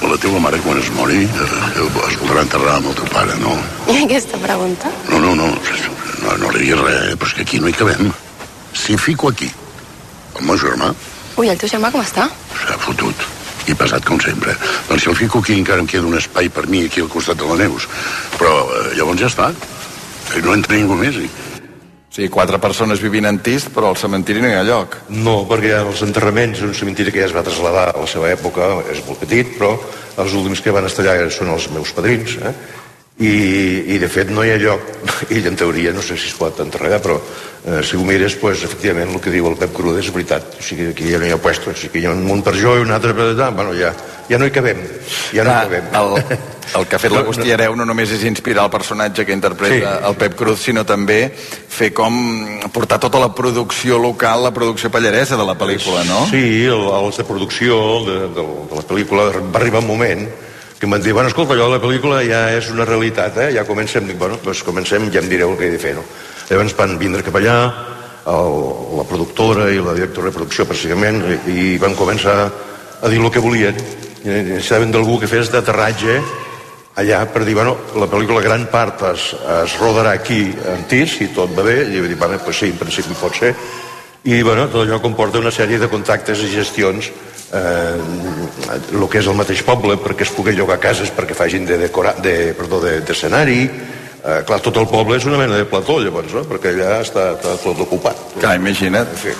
la teva mare, quan es mori, eh, es voldrà enterrar amb el teu pare, no? I aquesta pregunta? No, no, no, no, no li diguis res, eh, però és que aquí no hi cabem. Si fico aquí el meu germà, Ui, el teu germà com està? s'ha fotut i pesat com sempre. Doncs si el fico aquí encara em queda un espai per mi aquí al costat de la Neus. Però eh, llavors ja està. Eh, No entra ningú més. Sí, quatre persones vivint en Tist, però al cementiri no hi ha lloc. No, perquè els enterraments, un cementiri que ja es va traslladar a la seva època, és molt petit, però els últims que van estar allà són els meus padrins, eh? I, i de fet no hi ha lloc, [LAUGHS] i en teoria no sé si es pot allà, però eh, si ho mires, pues, efectivament, el que diu el Pep Cruda és veritat. O sigui, aquí ja no hi ha puestos, o sigui, hi ha un munt per jo i un altre per allà, bueno, ja, ja no hi cabem, ja no hi cabem. El, el que ha fet [LAUGHS] l'Agustí Hereu no només és inspirar el personatge que interpreta Sí. el Pep Cruz, sinó també fer com portar tota la producció local, la producció pallaresa de la pel·lícula, no? Sí, el, els de producció de, de, de la pel·lícula va arribar un moment que em van dir, bueno, escolta, allò de la pel·lícula ja és una realitat, eh? ja comencem, dic, bueno, doncs comencem, ja em direu el que he de fer, no? Llavors van vindre cap allà, el, la productora i la directora de producció, precisament, i, i van començar a dir el que volien. I necessitaven d'algú que fes d'aterratge allà per dir, bueno, la pel·lícula gran part es, es rodarà aquí en tis, si tot va bé, i vaig dir, bueno, pues sí, en principi pot ser, i bueno, tot allò comporta una sèrie de contactes i gestions eh, el que és el mateix poble perquè es pugui llogar cases perquè facin de, decora, de, perdó, de, d'escenari eh, clar, tot el poble és una mena de plató llavors, no? perquè allà està, està tot ocupat clar, imagina't sí.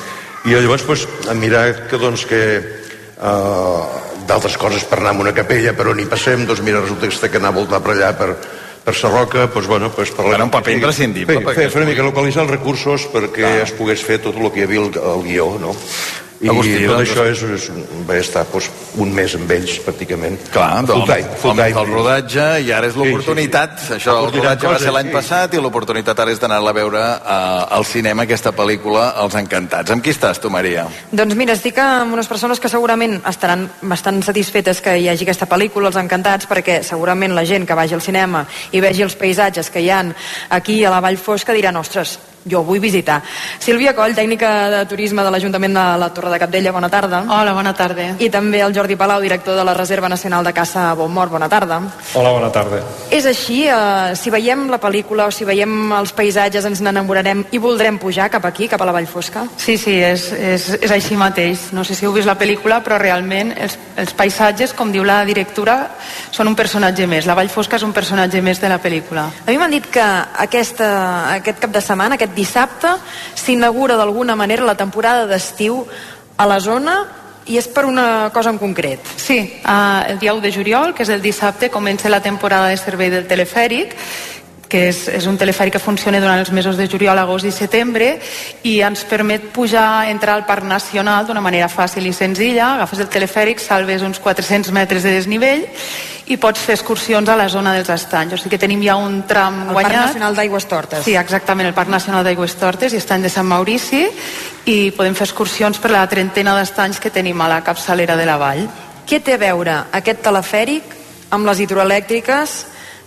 i llavors pues, a mirar que doncs que eh, d'altres coses per anar a una capella però ni passem, doncs mira, resulta que s'ha d'anar a voltar per allà per, per Sarroca, doncs, bueno, doncs per Era un paper imprescindible, Fer, fer, fer una mica localitzar els recursos perquè es pogués fer tot el que hi havia al guió, no? I Agustí, tot doncs- això és, és, va estar doncs, un mes amb ells, pràcticament. Clar, full time. Full time. del rodatge i ara és l'oportunitat, Sí, sí, sí. això el rodatge va cosa, ser l'any sí. passat i l'oportunitat ara és d'anar-la a veure uh, al cinema aquesta pel·lícula Els Encantats. Amb qui estàs tu, Maria? Doncs mira, estic amb unes persones que segurament estaran bastant satisfetes que hi hagi aquesta pel·lícula, Els Encantats, perquè segurament la gent que vagi al cinema i vegi els paisatges que hi han aquí a la Vall Fosca diran, ostres, jo vull visitar. Sílvia Coll, tècnica de turisme de l'Ajuntament de la Torre de Capdella, bona tarda. Hola, bona tarda. I també el Jordi Palau, director de la Reserva Nacional de Caça a Bonmort, bona tarda. Hola, bona tarda. És així, eh, si veiem la pel·lícula o si veiem els paisatges ens n'enamorarem i voldrem pujar cap aquí, cap a la Vall Fosca? Sí, sí, és, és, és així mateix. No sé si heu vist la pel·lícula, però realment els, els paisatges, com diu la directora, són un personatge més. La Vall Fosca és un personatge més de la pel·lícula. A mi m'han dit que aquesta, aquest cap de setmana, aquest dissabte, s'inaugura d'alguna manera la temporada d'estiu a la zona i és per una cosa en concret. Sí, uh, el dia 1 de juliol, que és el dissabte, comença la temporada de servei del telefèric, que és, és un telefèric que funciona durant els mesos de juliol, agost i setembre i ens permet pujar, entrar al Parc Nacional d'una manera fàcil i senzilla. Agafes el telefèric, salves uns 400 metres de desnivell i pots fer excursions a la zona dels estanys. O sigui que tenim ja un tram El guanyat. Parc Nacional d'Aigües Tortes. Sí, exactament, el Parc Nacional d'Aigües Tortes i estany de Sant Maurici i podem fer excursions per la trentena d'estanys que tenim a la capçalera de la vall. Què té a veure aquest telefèric amb les hidroelèctriques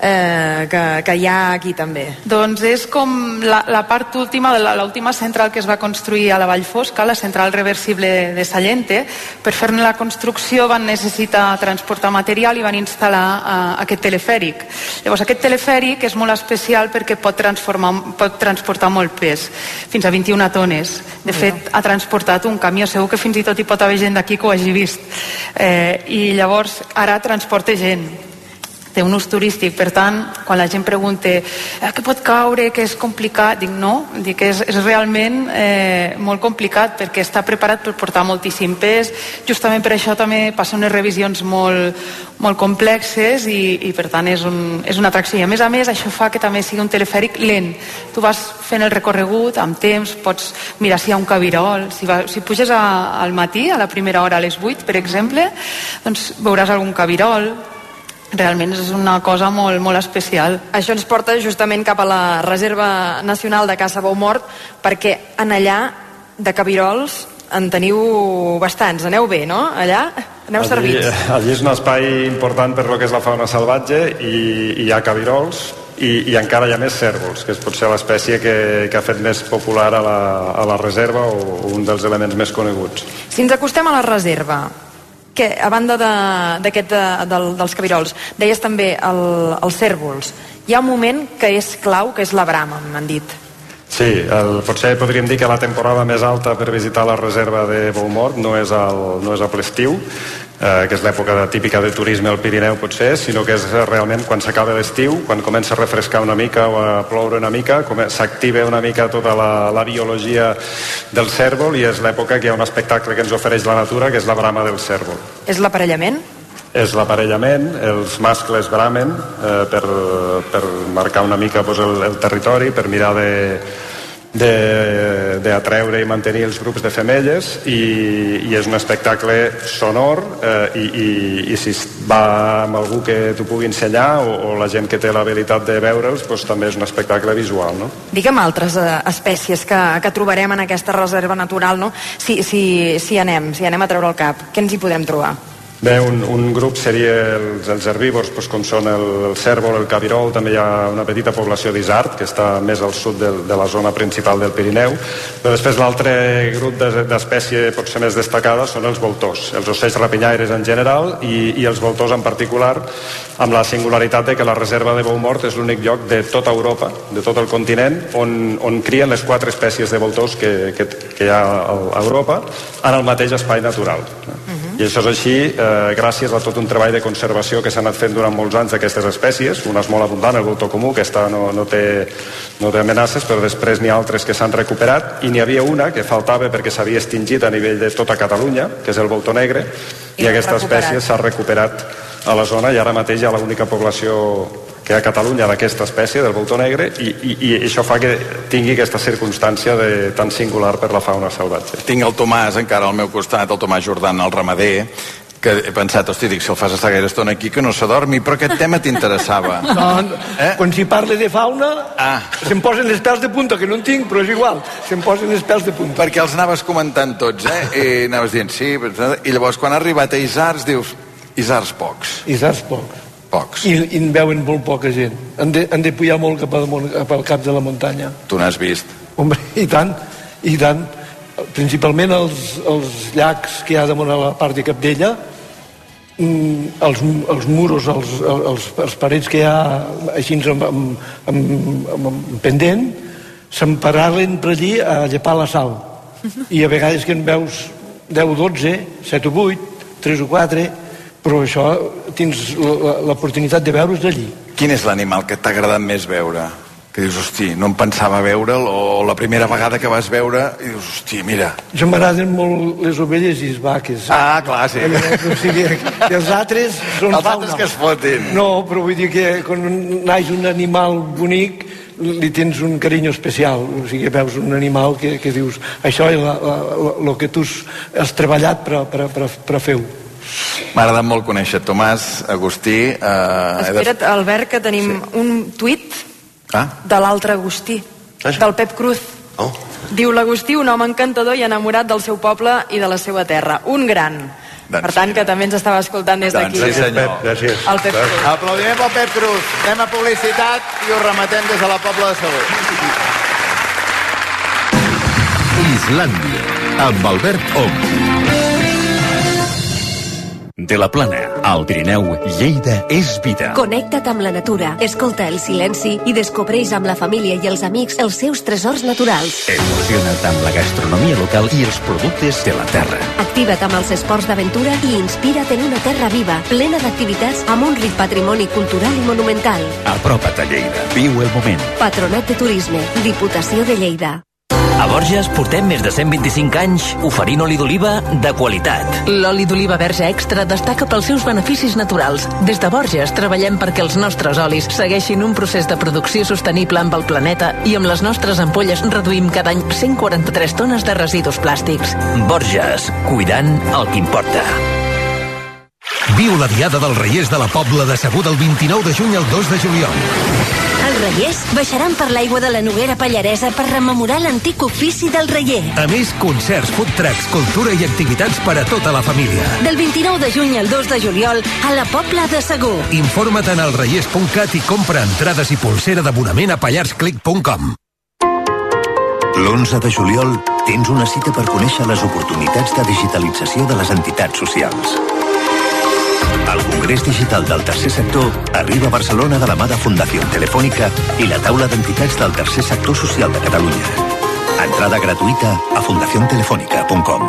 eh, que, que hi ha aquí també? Doncs és com la, la part última, de la- l'última central que es va construir a la Vall Fosca, la central reversible de Sallente. Per fer-ne la construcció van necessitar transportar material i van instal·lar eh, aquest telefèric. Llavors aquest telefèric és molt especial perquè pot, transformar, pot transportar molt pes, fins a 21 tones. De fet, ha transportat un camió, segur que fins i tot hi pot haver gent d'aquí que ho hagi vist. Eh, I llavors ara transporta gent té un ús turístic, per tant, quan la gent pregunta eh, què pot caure, que és complicat, dic no, dic que és, és realment eh, molt complicat perquè està preparat per portar moltíssim pes, justament per això també passa unes revisions molt, molt complexes i, i per tant és, un, és una atracció. I a més a més això fa que també sigui un telefèric lent. Tu vas fent el recorregut amb temps pots mirar si hi ha un cabirol. Si, va, si puges a, al matí a la primera hora a les 8 per exemple doncs veuràs algun cabirol realment és una cosa molt, molt especial. Això ens porta justament cap a la Reserva Nacional de Caça Bou Mort, perquè en allà, de cabirols, en teniu bastants. Aneu bé, no? Allà? Aneu allí, servits. [LAUGHS] allí és un espai important per lo que és la fauna salvatge i, i hi ha cabirols i, i encara hi ha més cèrvols, que és potser l'espècie que, que ha fet més popular a la, a la reserva o un dels elements més coneguts. Si ens acostem a la reserva, que a banda de- d'aquest de, del, dels cabirols, deies també el, els cèrvols. Hi ha un moment que és clau, que és la brama, m'han dit. Sí, el, potser podríem dir que la temporada més alta per visitar la reserva de Beaumort no és, el, no és a l'estiu, eh, que és l'època de- típica de turisme al Pirineu potser, sinó que és realment quan s'acaba l'estiu, quan comença a refrescar una mica o a ploure una mica, s'activa una mica tota la, la biologia del cèrvol i és l'època que hi ha un espectacle que ens ofereix la natura, que és la brama del cèrvol. És l'aparellament? És l'aparellament, els mascles bramen eh, per, per marcar una mica doncs, el, el territori, per mirar de- d'atreure i mantenir els grups de femelles i, i és un espectacle sonor eh, i, i, i si va amb algú que t'ho pugui ensenyar o, o la gent que té l'habilitat de veure'ls doncs també és un espectacle visual no? Digue'm altres eh, espècies que, que trobarem en aquesta reserva natural, no? Si, si, si anem, si anem a treure el cap, què ens hi podem trobar? Bé, un, un grup seria els, els herbívors, doncs, com són el, el cèrvol, el cabirol, també hi ha una petita població d'isard, que està més al sud del, de la zona principal del Pirineu, però després l'altre grup de- d'espècie potser més destacada són els voltors, els ocells rapinyaires en general i, i els voltors en particular, amb la singularitat de que la reserva de Beaumort és l'únic lloc de tota Europa, de tot el continent, on, on crien les quatre espècies de voltors que, que, que hi ha a Europa en el mateix espai natural. I això és així eh, gràcies a tot un treball de conservació que s'ha anat fent durant molts anys d'aquestes espècies. Una és molt abundant, el voltor comú, que està, no, no, té, no té amenaces, però després n'hi ha altres que s'han recuperat i n'hi havia una que faltava perquè s'havia extingit a nivell de tota Catalunya, que és el voltor negre, i, I aquesta recuperat. espècie s'ha recuperat a la zona i ara mateix hi ha l'única població que hi ha a Catalunya d'aquesta espècie, del voltor negre, i, i, i això fa que tingui aquesta circumstància de, tan singular per la fauna salvatge. Tinc el Tomàs encara al meu costat, el Tomàs Jordan, el ramader, que he pensat, hosti, dic, si el fas estar gaire estona aquí, que no s'adormi, però aquest tema t'interessava. [LAUGHS] No, eh? quan s'hi parla de fauna, ah. se'm posen els pèls de punta, que no en tinc, però és igual, se'm posen els pèls de punta. Perquè els anaves comentant tots, eh? I anaves dient sí, i llavors quan ha arribat a Isars dius, Isars pocs. Isars pocs. Pocs. I, i en veuen molt poca gent. Han de, han de pujar molt cap, al, cap al cap de la muntanya. Tu n'has vist. Hombre, i tant, i tant. Principalment els, els llacs que hi ha damunt a la part de Capdella, mm, els, els muros, els, els, els parets que hi ha així amb, amb, amb, amb, amb pendent, se'n paralen per allí a llepar la sal. [LAUGHS] I a vegades que en veus 10 o 12, 7 o 8, 3 o 4, però això tens l'oportunitat de veure's d'allí. Quin és l'animal que t'ha agradat més veure? Que dius, hosti, no em pensava veure'l, o la primera vegada que vas veure, i dius, hosti, mira... Jo m'agraden molt les ovelles i les vaques. Ah, clar, sí. O sigui, els altres són Els fauna. altres que es fotin. No, però vull dir que quan naix un animal bonic li tens un carinyo especial. O sigui, veus un animal que, que dius això és el que tu has treballat per, per, per, per fer-ho. M'ha agradat molt conèixer Tomàs, Agustí... Eh, Espera't, Albert, que tenim sí. un tuit Ah, de l'altre Agustí, del Pep Cruz. Oh. Diu l'Agustí, un home encantador i enamorat del seu poble i de la seva terra. Un gran. Per tant, que també ens estava escoltant des d'aquí. Doncs sí, senyor. gràcies. El Pep Cruz. Aplaudiment pel Pep Cruz. Anem a publicitat i us rematem des de la Pobla de Segur. Islàndia, amb Albert Om. De la Plana, al Pirineu, Lleida és vida. Connecta't amb la natura, escolta el silenci i descobreix amb la família i els amics els seus tresors naturals. Emociona't amb la gastronomia local i els productes de la terra. Activa't amb els esports d'aventura i inspira't en una terra viva, plena d'activitats amb un ric patrimoni cultural i monumental. Apropa't a Lleida. Viu el moment. Patronat de Turisme, Diputació de Lleida. A Borges portem més de 125 anys oferint oli d'oliva de qualitat. L'oli d'oliva verge extra destaca pels seus beneficis naturals. Des de Borges treballem perquè els nostres olis segueixin un procés de producció sostenible amb el planeta i amb les nostres ampolles reduïm cada any 143 tones de residus plàstics. Borges, cuidant el que importa. Viu la Diada dels Reiers de la Pobla de Segur del 29 de juny al 2 de juliol. Reiers baixaran per l'aigua de la Noguera Pallaresa per rememorar l'antic ofici del reier. A més, concerts, food trucks, cultura i activitats per a tota la família. Del 29 de juny al 2 de juliol a la Pobla de Segur. Informa't en elreiers.cat i compra entrades i pulsera d'abonament a pallarsclick.com. L'11 de juliol tens una cita per conèixer les oportunitats de digitalització de les entitats socials. El Congrés Digital del Tercer Sector arriba a Barcelona de la mà de Fundació Telefònica i la taula d'entitats del Tercer Sector Social de Catalunya. Entrada gratuïta a fundaciontelefònica.com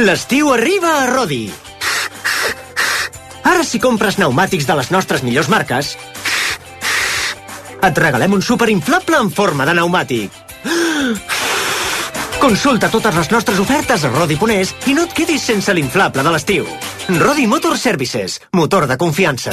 L'estiu arriba a Rodi. Ara si compres pneumàtics de les nostres millors marques, et regalem un superinflable en forma de pneumàtic. Consulta totes les nostres ofertes a Rodi Ponés i no et quedis sense l'inflable de l'estiu. Rodi Motor Services, motor de confiança.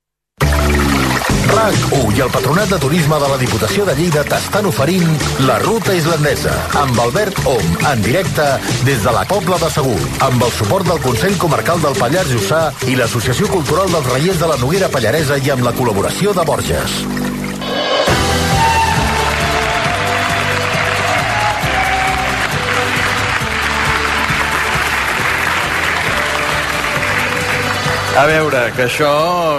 RAC1 i el Patronat de Turisme de la Diputació de Lleida t'estan oferint la ruta islandesa amb Albert Om en directe des de la Pobla de Segur amb el suport del Consell Comarcal del Pallars Jussà i l'Associació Cultural dels Reiers de la Noguera Pallaresa i amb la col·laboració de Borges. A veure, que això,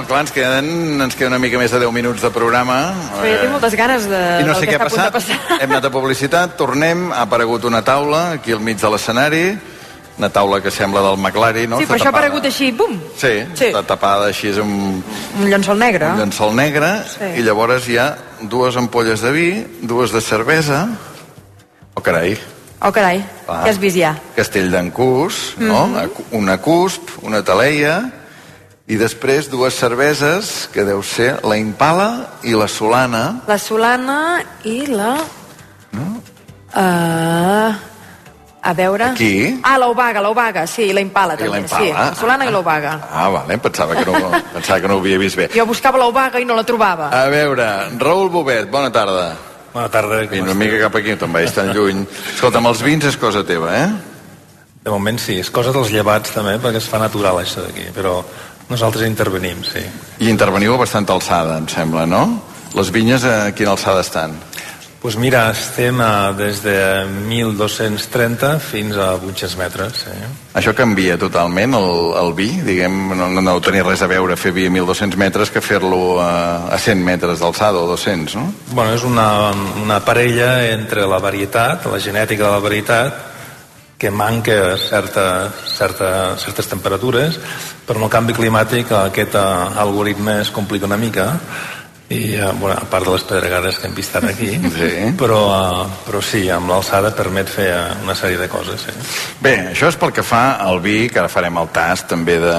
clar, ens queden, ens queda una mica més de 10 minuts de programa. Però jo tinc moltes ganes de, I no sé que què ha passat. Hem anat a publicitat, tornem, ha aparegut una taula aquí al mig de l'escenari, una taula que sembla del McLaren, no? Sí, però això ha aparegut així, bum, Sí, Sí. està tapada així amb un llençol negre. un llençol negre Sí. i llavors hi ha dues ampolles de vi, dues de cervesa... Oh, carai, Oh, carai, Ah. què has vist ja? castell d'en Cus, no? Mhm. Una cusp, una taleia, i després dues cerveses, que deu ser la Impala i la Solana. La Solana i la... No? Uh, a veure... Aquí? Ah, l'Obaga, l'Obaga, sí, la Impala I també. la Impala. Sí, la Solana i l'Obaga. Ah, vale, pensava que, no, pensava que no ho havia vist bé. Jo buscava l'Obaga i no la trobava. A veure, Raül Bobet, bona tarda. Bona tarda. Vine una mica cap aquí, te'n vagis tan lluny. Escolta'm, els vins és cosa teva, eh? De moment sí, és cosa dels llevats també, perquè es fa natural això d'aquí, però nosaltres intervenim, sí. I interveniu a bastanta alçada, em sembla, no? Les vinyes a quina alçada estan? Doncs pues mira, estem a, des de 1.230 fins a 800 metres. Sí. Això canvia totalment, el, el vi, diguem, no, no, no tenia res a veure fer vi a 1.200 metres que fer-lo a, a 100 metres d'alçada o 200, no? Bueno, és una, una parella entre la varietat, la genètica de la varietat, que manca certa, certa, certes temperatures, però en el canvi climàtic aquest uh, algoritme es complica una mica i, uh, bueno, a part de les pedregades que hem vist ara aquí, [LAUGHS] sí. però, uh, però sí, amb l'alçada permet fer uh, una sèrie de coses. Sí. Bé, això és pel que fa al vi, que ara farem el tast també de...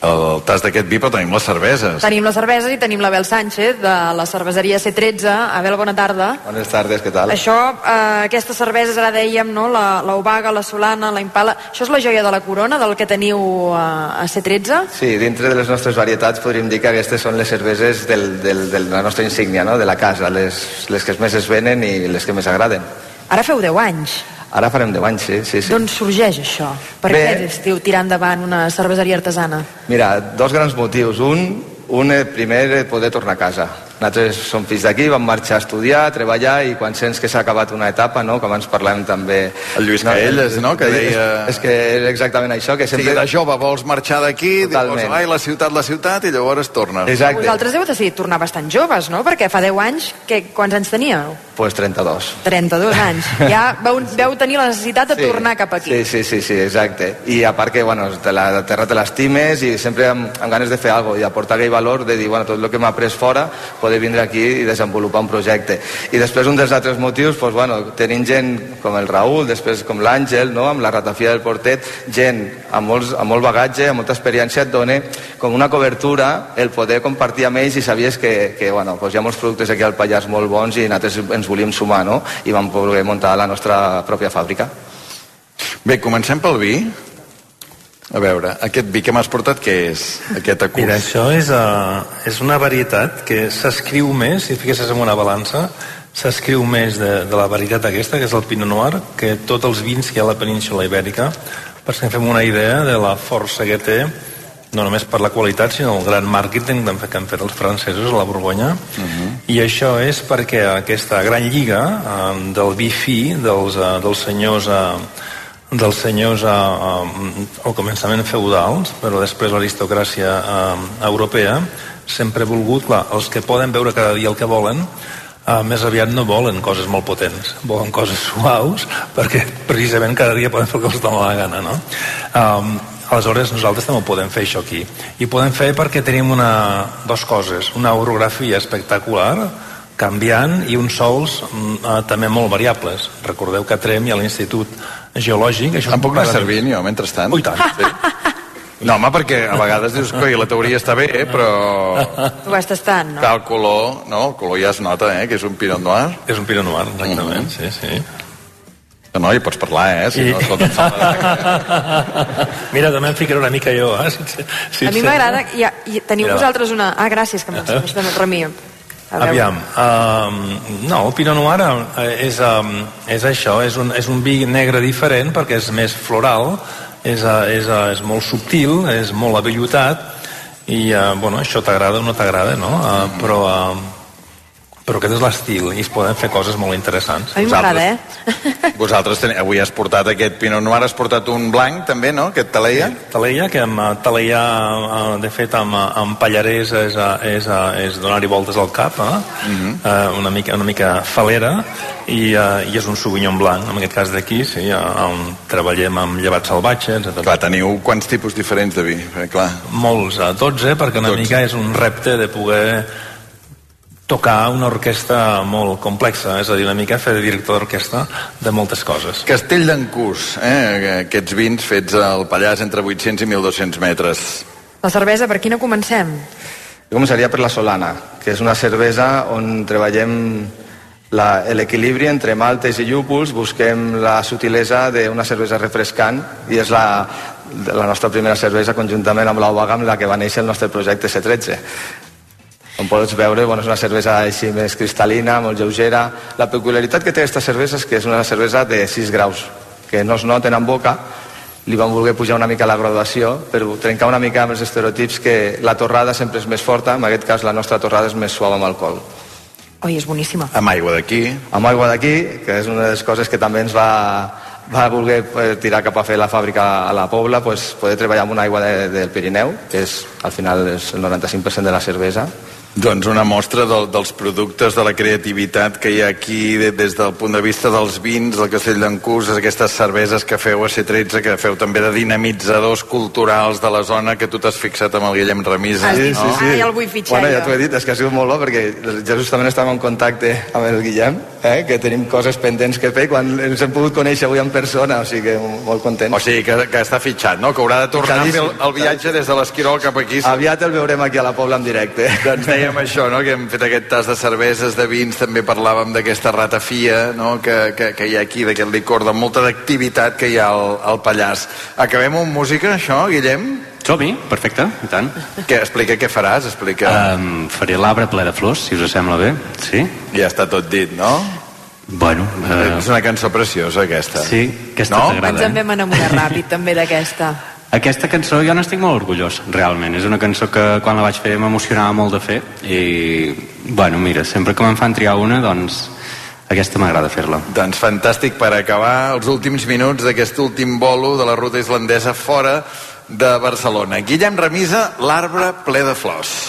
el tas d'aquest vi, però tenim les cerveses. Tenim les cerveses i tenim l'Abel Sánchez de la cerveseria C13. Abel, bona tarda. Buenas tardes, ¿qué tal? Això, eh, aquestes cerveses, ara dèiem, no? la, la Obaga, la Solana, la Impala... Això és la joia de la corona del que teniu a, a C13? Sí, dintre de les nostres varietats podríem dir que aquestes són les cerveses del, del, de la nostra insígnia, no? de la casa, les, les que més es venen i les que més agraden. Ara feu 10 anys. Ara farem 10 anys, sí. sí, sí. D'on sorgeix això? Per Bé. què estiu tirant endavant una cerveseria artesana? Mira, dos grans motius. Un, un eh, primer, eh, poder tornar a casa. Nosaltres som fills d'aquí, vam marxar a estudiar, a treballar, i quan sents que s'ha acabat una etapa, no? que abans parlàvem també... El Lluís Caelles, no? Que deia... És, és que és exactament això, que sempre... Sí, de jove vols marxar d'aquí, dius, ai, la ciutat, la ciutat, i llavors tornes. Exacte. Vosaltres heu decidit tornar bastant joves, no? Perquè fa 10 anys, que, quants anys teníeu? Pues 32. 32 anys. [LAUGHS] Ja veu, veu tenir la necessitat de sí. tornar cap aquí. Sí, sí, sí, sí, exacte. I a part que, bueno, te la, la terra te l'estimes i sempre amb, amb ganes de fer alguna cosa i aportar aquell valor de dir, bueno, tot el que m'ha après fora, poder vindre aquí i desenvolupar un projecte. I després un dels altres motius, pues, bueno, tenint gent com el Raül, després com l'Àngel, no? amb la ratafia del Portet, gent amb, molts, amb molt bagatge, amb molta experiència, et dona com una cobertura el poder compartir amb ells i sabies que, que bueno, pues hi ha molts productes aquí al Pallars molt bons i nosaltres ens volíem sumar no? i vam poder muntar la nostra pròpia fàbrica. Bé, comencem pel vi. A veure, aquest vi que m'has portat, què és? Aquest acús? Mira, això és, uh, és una varietat que s'escriu més, si fiquessis en una balança, s'escriu més de, de la varietat aquesta, que és el Pinot Noir, que tots els vins que hi ha a la península ibèrica, perquè ens fem una idea de la força que té, no només per la qualitat, sinó el gran màrqueting que han fet els francesos a la Borgonya. Uh -huh. I això és perquè aquesta gran lliga uh, del vi fi dels, uh, dels senyors... Uh, dels senyors a, a, al començament feudals, però després l'aristocràcia eh, europea, sempre ha volgut, clar, els que poden veure cada dia el que volen, eh, més aviat no volen coses molt potents, volen coses suaus, [LAUGHS] perquè precisament cada dia poden fer el que els dona la gana, no? Um, aleshores nosaltres també ho podem fer això aquí i ho podem fer perquè tenim una, dos coses, una orografia espectacular canviant i uns sols eh, també molt variables recordeu que a Trem hi ha l'Institut Geològic això puc anar servint jo mentrestant? Ui, tant. Sí. No, home, perquè a vegades dius que la teoria està bé, eh, però... Tu vas tastant, no? El color, no, el color ja es nota, eh, que és un Pinot Noir. És un Pinot Noir, exactament, mm -hmm. sí, sí. No, hi pots parlar, eh? Si I... no, escolta, [LAUGHS] Mira, també em ficaré una mica jo, eh? Si, si, a mi m'agrada, i, i teniu Mira. vosaltres una... Ah, gràcies, que Eh? [LAUGHS] donat remí. Aviam, um, no, Pinot Noir eh, és, um, és això, és un, és un vi negre diferent perquè és més floral, és, uh, és, uh, és molt subtil, és molt avellotat i, uh, bueno, això t'agrada o no t'agrada, no? Uh, però, uh, però aquest és l'estil i es poden fer coses molt interessants. A mi m'agrada, eh? Vosaltres [LAUGHS] ten... avui has portat aquest Pinot Noir, has portat un blanc també, no? Aquest Taleia? Taleia, que amb eh, Taleia, eh, de fet, amb, eh, amb Pallarès és, és, és donar-hi voltes al cap, eh? Mhm. eh, una, mica, una mica falera, i, i és un Sauvignon blanc, en aquest cas d'aquí, sí, on treballem amb llevat salvatge, etc. Clar, teniu quants tipus diferents de vi? Eh, clar. Molts, eh, 12, perquè una 12. mica és un repte de poder tocar una orquestra molt complexa, és a dir, una mica fer de director d'orquestra de moltes coses. Castell d'Encús, eh? aquests vins fets al Pallars entre 800 i 1.200 metres. La cervesa, per quina comencem? Jo començaria per la Solana, que és una cervesa on treballem la- l'equilibri entre maltes i llúpols, busquem la sutilesa d'una cervesa refrescant i és la, la nostra primera cervesa conjuntament amb l'Obaga amb la que va néixer el nostre projecte C13. Com pots veure, bueno, és una cervesa així més cristal·lina, molt lleugera. La peculiaritat que té aquesta cervesa és que és una cervesa de 6 graus, que no es noten en boca, li vam voler pujar una mica la graduació per trencar una mica amb els estereotips que la torrada sempre és més forta, en aquest cas la nostra torrada és més suau amb alcohol. Oi, és boníssima. Amb aigua d'aquí. Amb aigua d'aquí, que és una de les coses que també ens va, va voler eh, tirar cap a fer la fàbrica a la Pobla, pues, poder treballar amb una aigua de, del Pirineu, que és, al final és el 95% de la cervesa, Doncs una mostra del, dels productes, de la creativitat que hi ha aquí de, des del punt de vista dels vins, del Castell d'Encús, aquestes cerveses que feu a C13, que feu també de dinamitzadors culturals de la zona, que tu t'has fixat amb el Guillem Remisa. Sí, sí, sí. Ah, ja el vull fitxar, Bueno, ja t'ho he dit, és que ha sigut molt bo perquè ja justament estàvem en contacte amb el Guillem eh, que tenim coses pendents que fer quan ens hem pogut conèixer avui en persona, o sigui que molt contents. O sigui que, que està fitxat, no? Que haurà de tornar el, el viatge des de l'Esquirol cap aquí. Aviat el veurem aquí a la Pobla en directe. Doncs dèiem això, no? que hem fet aquest tas de cerveses, de vins, també parlàvem d'aquesta ratafia no? que, que, que hi ha aquí, d'aquest licor, de molta d'activitat que hi ha al, al Pallars. Acabem amb música, això, Guillem? Som-hi, perfecte, i tant. Què, explica què faràs, explica... Um, faré l'arbre ple de flors, si us sembla bé. Sí? Ja està tot dit, no? Bueno... Uh... És una cançó preciosa, aquesta. Sí, aquesta no? t'agrada, Ens en vam enamorar ràpid, també, d'aquesta. Aquesta cançó jo n'estic molt orgullós, realment. És una cançó que quan la vaig fer m'emocionava molt de fer i, bueno, mira, sempre que me'n fan triar una, doncs aquesta m'agrada fer-la. Doncs fantàstic per acabar els últims minuts d'aquest últim bolo de la ruta islandesa fora de Barcelona. Guillem Remisa, l'arbre ple de flors.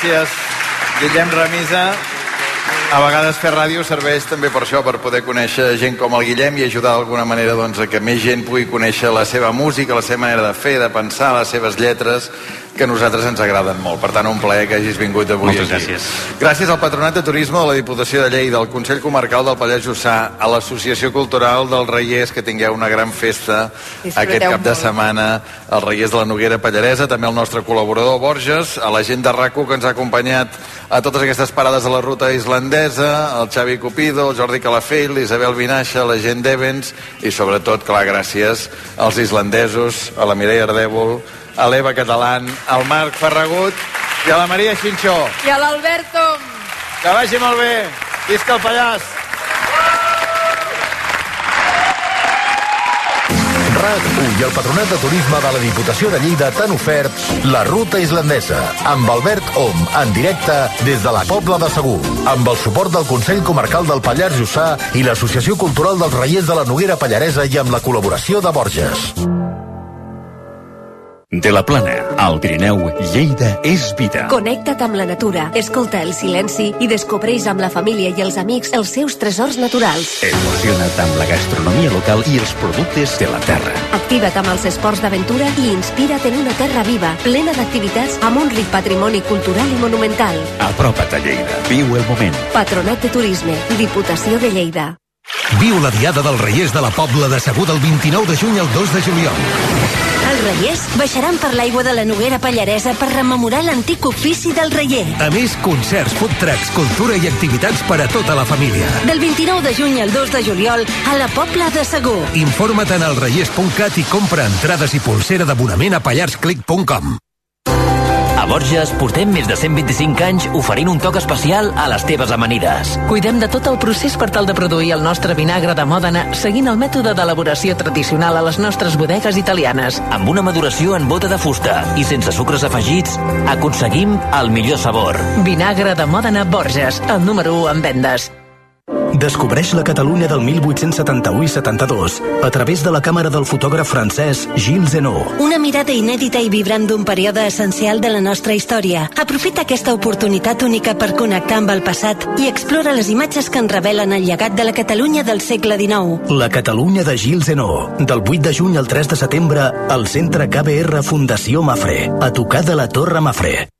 Gràcies, Guillem Remisa. A vegades fer ràdio serveix també per això, per poder conèixer gent com el Guillem i ajudar d'alguna manera doncs, a que més gent pugui conèixer la seva música, la seva manera de fer, de pensar, les seves lletres, que a nosaltres ens agraden molt. Per tant, un plaer que hagis vingut avui Moltes aquí. gràcies. Gràcies al Patronat de Turisme de la Diputació de Lleida, al Consell Comarcal del Pallars Jussà, a l'Associació Cultural del Reiers, que tingueu una gran festa Disfruteu aquest cap de molt. setmana als Reiers de la Noguera Pallaresa, també al nostre col·laborador Borges, a la gent de rac que ens ha acompanyat a totes aquestes parades a la ruta islandesa, el Xavi Cupido, el Jordi Calafell, l'Isabel Vinaixa, la gent d'Evens i sobretot, clar, gràcies als islandesos, a la Mireia Ardèvol, a l'Eva Catalán, al Marc Ferragut i a la Maria Xinxó. I a l'Alberto! Que vagi molt bé. Visca el Pallars! RAC1 i el Patronat de Turisme de la Diputació de Lleida t'han ofert la ruta islandesa amb Albert Om en directe des de la Pobla de Segur amb el suport del Consell Comarcal del Pallars Jussà i l'Associació Cultural dels Reiers de la Noguera Pallaresa i amb la col·laboració de Borges. De la Plana, al Pirineu, Lleida és vida. Connecta't amb la natura, escolta el silenci i descobreix amb la família i els amics els seus tresors naturals. Emociona't amb la gastronomia local i els productes de la terra. Activa't amb els esports d'aventura i inspira't en una terra viva, plena d'activitats amb un ric patrimoni cultural i monumental. Apropa't a Lleida. Viu el moment. Patronat de Turisme, Diputació de Lleida. Viu la Diada del Reiers de la Pobla de Segur del 29 de juny al 2 de juliol. Els reiers baixaran per l'aigua de la Noguera Pallaresa per rememorar l'antic ofici del reier. A més, concerts, food trucks, cultura i activitats per a tota la família. Del 29 de juny al 2 de juliol a la Pobla de Segur. Informa't en elreiers.cat i compra entrades i pulsera d'abonament a pallarsclick.com. A Borges portem més de 125 anys oferint un toc especial a les teves amanides. Cuidem de tot el procés per tal de produir el nostre vinagre de Mòdena seguint el mètode d'elaboració tradicional a les nostres bodegues italianes. Amb una maduració en bota de fusta i sense sucres afegits, aconseguim el millor sabor. Vinagre de Mòdena Borges, el número 1 en vendes. Descobreix la Catalunya del 1871 i 72 a través de la càmera del fotògraf francès Gilles Zenot. Una mirada inèdita i vibrant d'un període essencial de la nostra història. Aprofita aquesta oportunitat única per connectar amb el passat i explora les imatges que en revelen el llegat de la Catalunya del segle XIX. La Catalunya de Gilles Zenot, del 8 de juny al 3 de setembre, al Centre KBR Fundació Mafre, a tocar de la Torre Mafre.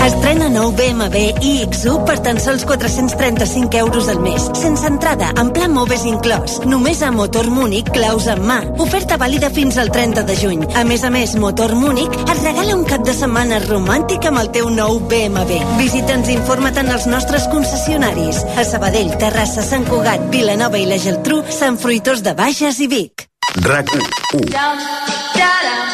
Estrena nou BMW iX1 per tan sols 435 euros al mes, sense entrada, en pla Moves inclòs. Només a Motor Múnich, claus en mà. Oferta vàlida fins al 30 de juny. A més a més, Motor Múnich et regala un cap de setmana romàntic amb el teu nou BMW. Visita'ns i informa't en els nostres concessionaris. A Sabadell, Terrassa, Sant Cugat, Vilanova i la Geltrú, Sant Fruitós de Bages i Vic. RAC 1.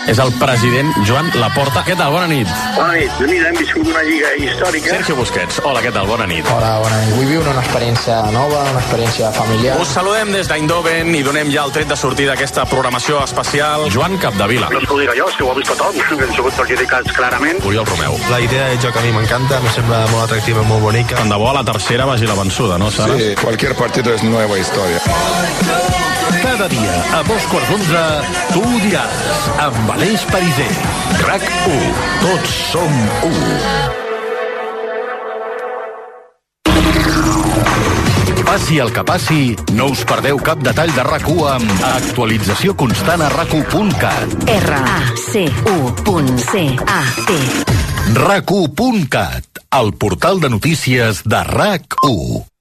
És el president Joan Laporta. Què tal? Bona nit. Bona nit. Mira, hem viscut una lliga històrica. Sergio Busquets. Hola, què tal? Bona nit. Hola, bona nit. Vull viure una experiència nova, una experiència familiar. Us saludem des d'Eindhoven i donem ja el tret de sortida d'aquesta programació especial. Joan Capdevila. No us ho dic jo, és que ho ha vist tothom. [LAUGHS] Hem sigut perjudicats clarament. Oriol Romeu. La idea de joc a mi m'encanta, me sembla molt atractiva i molt bonica. Tant de bo a la tercera vagi la vençuda, no, Sara? Sí, cualquier partido es nueva historia. Cada dia, a dos quarts d'onze, tu ho diràs, amb Aleix Pariser. RAC 1. Tots som 1. Passi el que passi, no us perdeu cap detall de RAC1 amb actualització constant a rac1.cat. R-A-C-U.C-A-T RAC1.cat, el portal de notícies de RAC1.